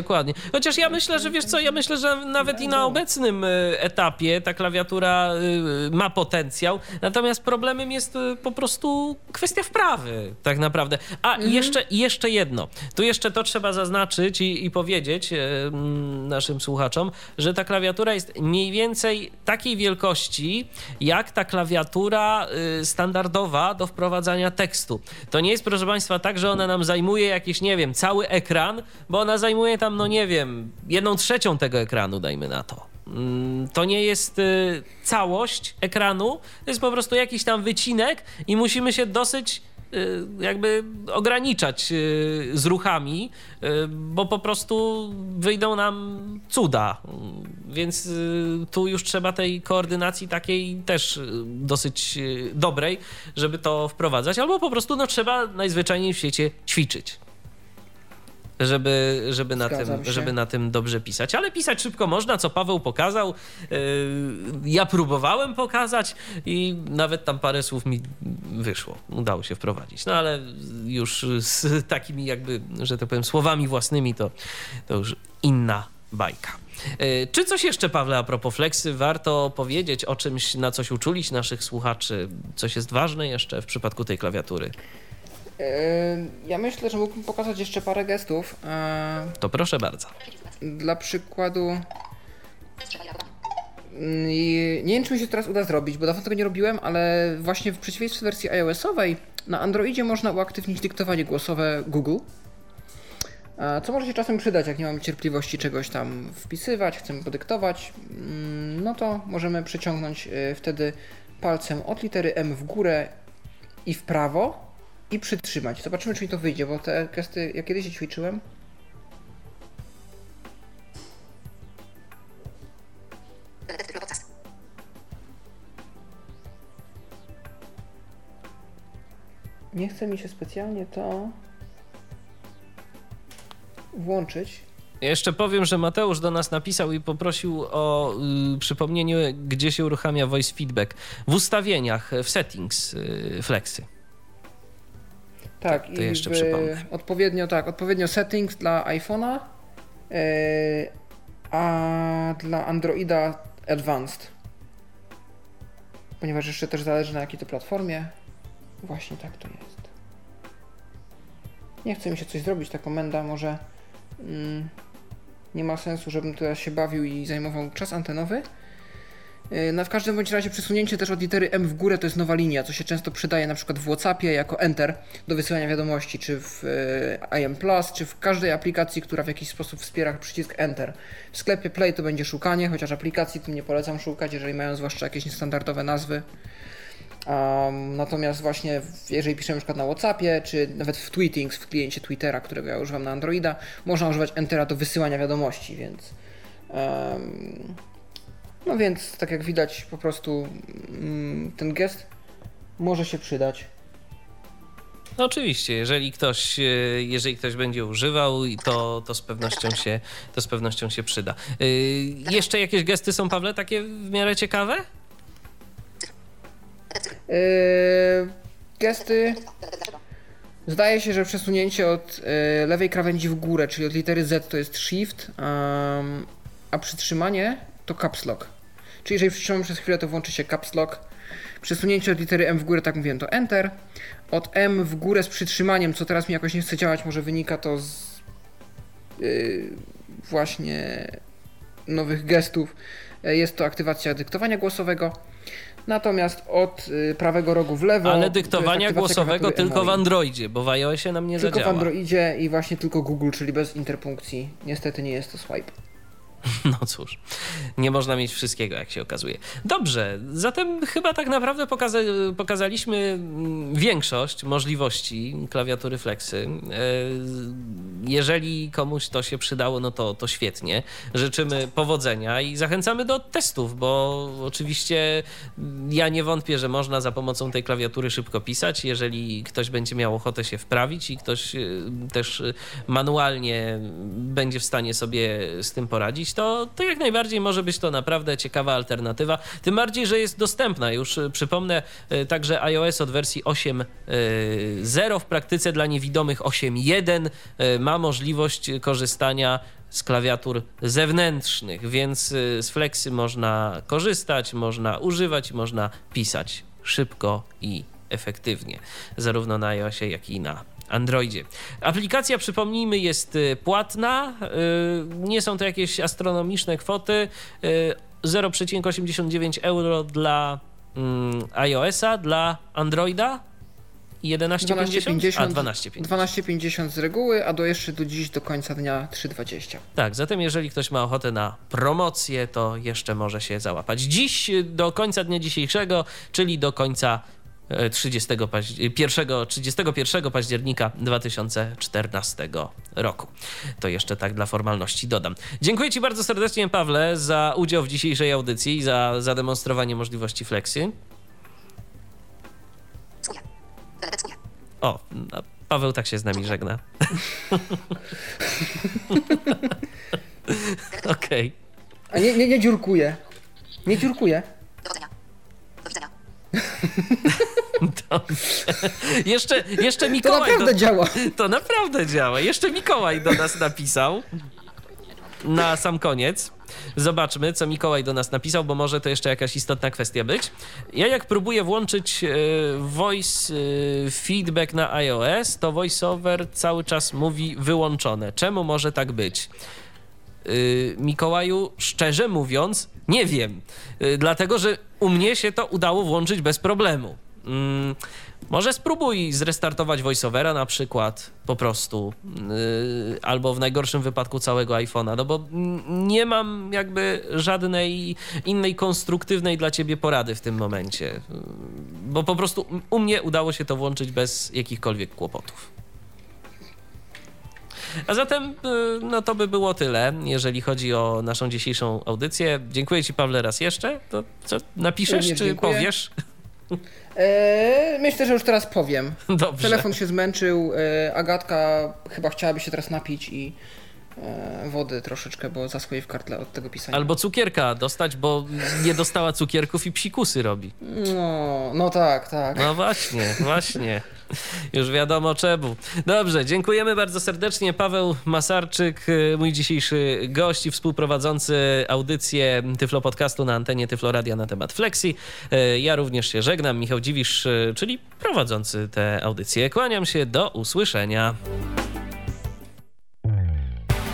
Dokładnie. Chociaż ja myślę, że wiesz co, ja myślę, że nawet i na obecnym y, etapie ta klawiatura y, ma potencjał, natomiast problemem jest y, po prostu kwestia wprawy, tak naprawdę. A i jeszcze, jeszcze jedno. Tu jeszcze to trzeba zaznaczyć i, i powiedzieć mm, naszym słuchaczom, że ta klawiatura jest mniej więcej takiej wielkości, jak ta klawiatura standardowa do wprowadzania tekstu. To nie jest, proszę Państwa, tak, że ona nam zajmuje jakiś, nie wiem, cały ekran, bo ona zajmuje tam, no nie wiem, jedną trzecią tego ekranu, dajmy na to. Mm, To nie jest y, całość ekranu, to jest po prostu jakiś tam wycinek i musimy się dosyć y, jakby ograniczać y, z ruchami, bo po prostu wyjdą nam cuda. Mm, Więc tu już trzeba tej koordynacji takiej też dosyć dobrej, żeby to wprowadzać, albo po prostu no, trzeba najzwyczajniej w świecie ćwiczyć. Żeby, żeby, na Zgadzam tym, się. żeby na tym dobrze pisać. Ale pisać szybko można, co Paweł pokazał. Yy, Ja próbowałem pokazać i nawet tam parę słów mi wyszło. Udało się wprowadzić. No ale już z takimi jakby, że tak powiem, słowami własnymi to, to już inna bajka. Yy, Czy coś jeszcze, Pawle, a propos Flexy, warto powiedzieć o czymś, na coś uczulić naszych słuchaczy? Coś jest ważne jeszcze w przypadku tej klawiatury? Yy, Ja myślę, że mógłbym pokazać jeszcze parę gestów. Yy, To proszę bardzo. Dla przykładu. mm, i Nie wiem, czy mi się teraz uda zrobić, bo dawno tego nie robiłem, ale właśnie w przeciwieństwie wersji iOS-owej na Androidzie można uaktywnić dyktowanie głosowe Google. Co może się czasem przydać, jak nie mamy cierpliwości czegoś tam wpisywać, chcemy podyktować, mm, no to możemy przeciągnąć y, wtedy palcem od litery M w górę i w prawo i przytrzymać. Zobaczymy, czy mi to wyjdzie, bo te gesty, ja kiedyś je ćwiczyłem. Nie chce mi się specjalnie to włączyć. Jeszcze powiem, że Mateusz do nas napisał i poprosił o y, przypomnienie, gdzie się uruchamia voice feedback. W ustawieniach, w settings y, Flexy. Tak, to i jeszcze przypomnę. odpowiednio tak, odpowiednio settings dla iPhone'a, yy, a dla Androida Advanced. Ponieważ jeszcze też zależy na jakiej to platformie. Właśnie tak to jest. Nie chce mi się coś zrobić, ta komenda może mm, nie ma sensu, żebym teraz się bawił i zajmował czas antenowy. Yy, No w każdym bądź razie przesunięcie też od litery M w górę to jest nowa linia, co się często przydaje na przykład w WhatsAppie jako Enter do wysyłania wiadomości, czy w yy, IM Plus, czy w każdej aplikacji, która w jakiś sposób wspiera przycisk Enter. W sklepie Play to będzie szukanie, chociaż aplikacji tym nie polecam szukać, jeżeli mają zwłaszcza jakieś niestandardowe nazwy. Um, natomiast właśnie jeżeli piszemy na przykład na Whatsappie, czy nawet w Tweetings, w kliencie Twittera, którego ja używam na Androida, można używać Entera do wysyłania wiadomości, więc em, no więc tak jak widać po prostu mm, ten gest może się przydać. No oczywiście, jeżeli ktoś, y, jeżeli ktoś będzie używał, to, to, z pewnością się, to z pewnością się przyda. Y, jeszcze jakieś gesty są, Pawle, takie w miarę ciekawe? Yy, gesty. Zdaje się, że przesunięcie od lewej krawędzi w górę, czyli od litery Z to jest Shift, um, a przytrzymanie to Caps Lock. Czyli jeżeli przytrzymamy przez chwilę, to włączy się Caps Lock. Przesunięcie od litery M w górę, tak mówiłem, to Enter. Od M w górę z przytrzymaniem, co teraz mi jakoś nie chce działać, może wynika to z yy, właśnie nowych gestów. Yy, Jest to aktywacja dyktowania głosowego. Natomiast od y, prawego rogu w lewo. Ale dyktowania głosowego tylko w. Androidzie, bo w iOSie nam nie Tylko w zadziała. Androidzie i właśnie tylko Google, czyli bez interpunkcji. Niestety nie jest to swipe. [LAUGHS] No cóż, nie można mieć wszystkiego, jak się okazuje. Dobrze, zatem chyba tak naprawdę pokaza pokazaliśmy mm, większość możliwości klawiatury Flexy. E, Jeżeli komuś to się przydało, no to, to świetnie. Życzymy powodzenia i zachęcamy do testów, bo oczywiście ja nie wątpię, że można za pomocą tej klawiatury szybko pisać. Jeżeli ktoś będzie miał ochotę się wprawić i ktoś y, też y, manualnie będzie w stanie sobie z tym poradzić, to, to jak najbardziej może być to naprawdę ciekawa alternatywa. Tym bardziej, że jest dostępna już, y, przypomnę, y, także iOS od wersji 8.0 w praktyce dla niewidomych 8.1 y, ma możliwość korzystania z klawiatur zewnętrznych, więc y, z Flexy można korzystać, można używać, można pisać szybko i efektywnie, zarówno na iOSie, jak i na Androidzie. Aplikacja, przypomnijmy, jest y, płatna. y, Nie są to jakieś astronomiczne kwoty. y, 0,89 euro dla mm, iOS-a, dla Androida i 11,50? A, 12,50. 12,50 z reguły, a do jeszcze do dziś do końca dnia 3,20. Tak, zatem jeżeli ktoś ma ochotę na promocję, to jeszcze może się załapać. Dziś y, do końca dnia dzisiejszego, czyli do końca 30 paździ- 1, 31 października 2014 roku. To jeszcze tak dla formalności dodam. Dziękuję Ci bardzo serdecznie, Pawle, za udział w dzisiejszej audycji i za zademonstrowanie możliwości Flexy. O, Paweł tak się z nami żegna. [LAUGHS] Okej. A nie, nie, nie dziurkuje. Nie dziurkuje. Dowodzenia. Do widzenia. [LAUGHS] Jeszcze, jeszcze To Mikołaj. naprawdę do- działa. To naprawdę działa. Jeszcze Mikołaj do nas napisał. Na sam koniec. Zobaczmy, co Mikołaj do nas napisał, bo może to jeszcze jakaś istotna kwestia być. Ja jak próbuję włączyć e, voice e, feedback na iOS, to voiceover cały czas mówi wyłączone. Czemu może tak być? Y, Mikołaju, szczerze mówiąc, nie wiem. Y, Dlatego, że u mnie się to udało włączyć bez problemu. Mm, Może spróbuj zrestartować voiceovera na przykład po prostu, y, albo w najgorszym wypadku całego iPhone'a, no bo nie mam jakby żadnej innej konstruktywnej dla ciebie porady w tym momencie, bo po prostu u mnie udało się to włączyć bez jakichkolwiek kłopotów. A zatem, y, no to by było tyle, jeżeli chodzi o naszą dzisiejszą audycję. Dziękuję Ci, Pawle, raz jeszcze. To co, napiszesz czy powiesz? Eee, myślę, że już teraz powiem. Dobrze. Telefon się zmęczył. E, Agatka chyba chciałaby się teraz napić i e, wody troszeczkę, bo zaschło jej w kartle od tego pisania. Albo cukierka dostać, bo nie dostała cukierków i psikusy robi. No, no tak, tak. No właśnie, właśnie. Już wiadomo czemu. Dobrze, dziękujemy bardzo serdecznie. Paweł Masarczyk, y, mój dzisiejszy gość i współprowadzący audycję Tyflo Podcastu na antenie Tyflo Radia na temat Flexi. Y, Ja również się żegnam. Michał Dziwisz, czyli prowadzący tę audycję. Kłaniam się, do usłyszenia.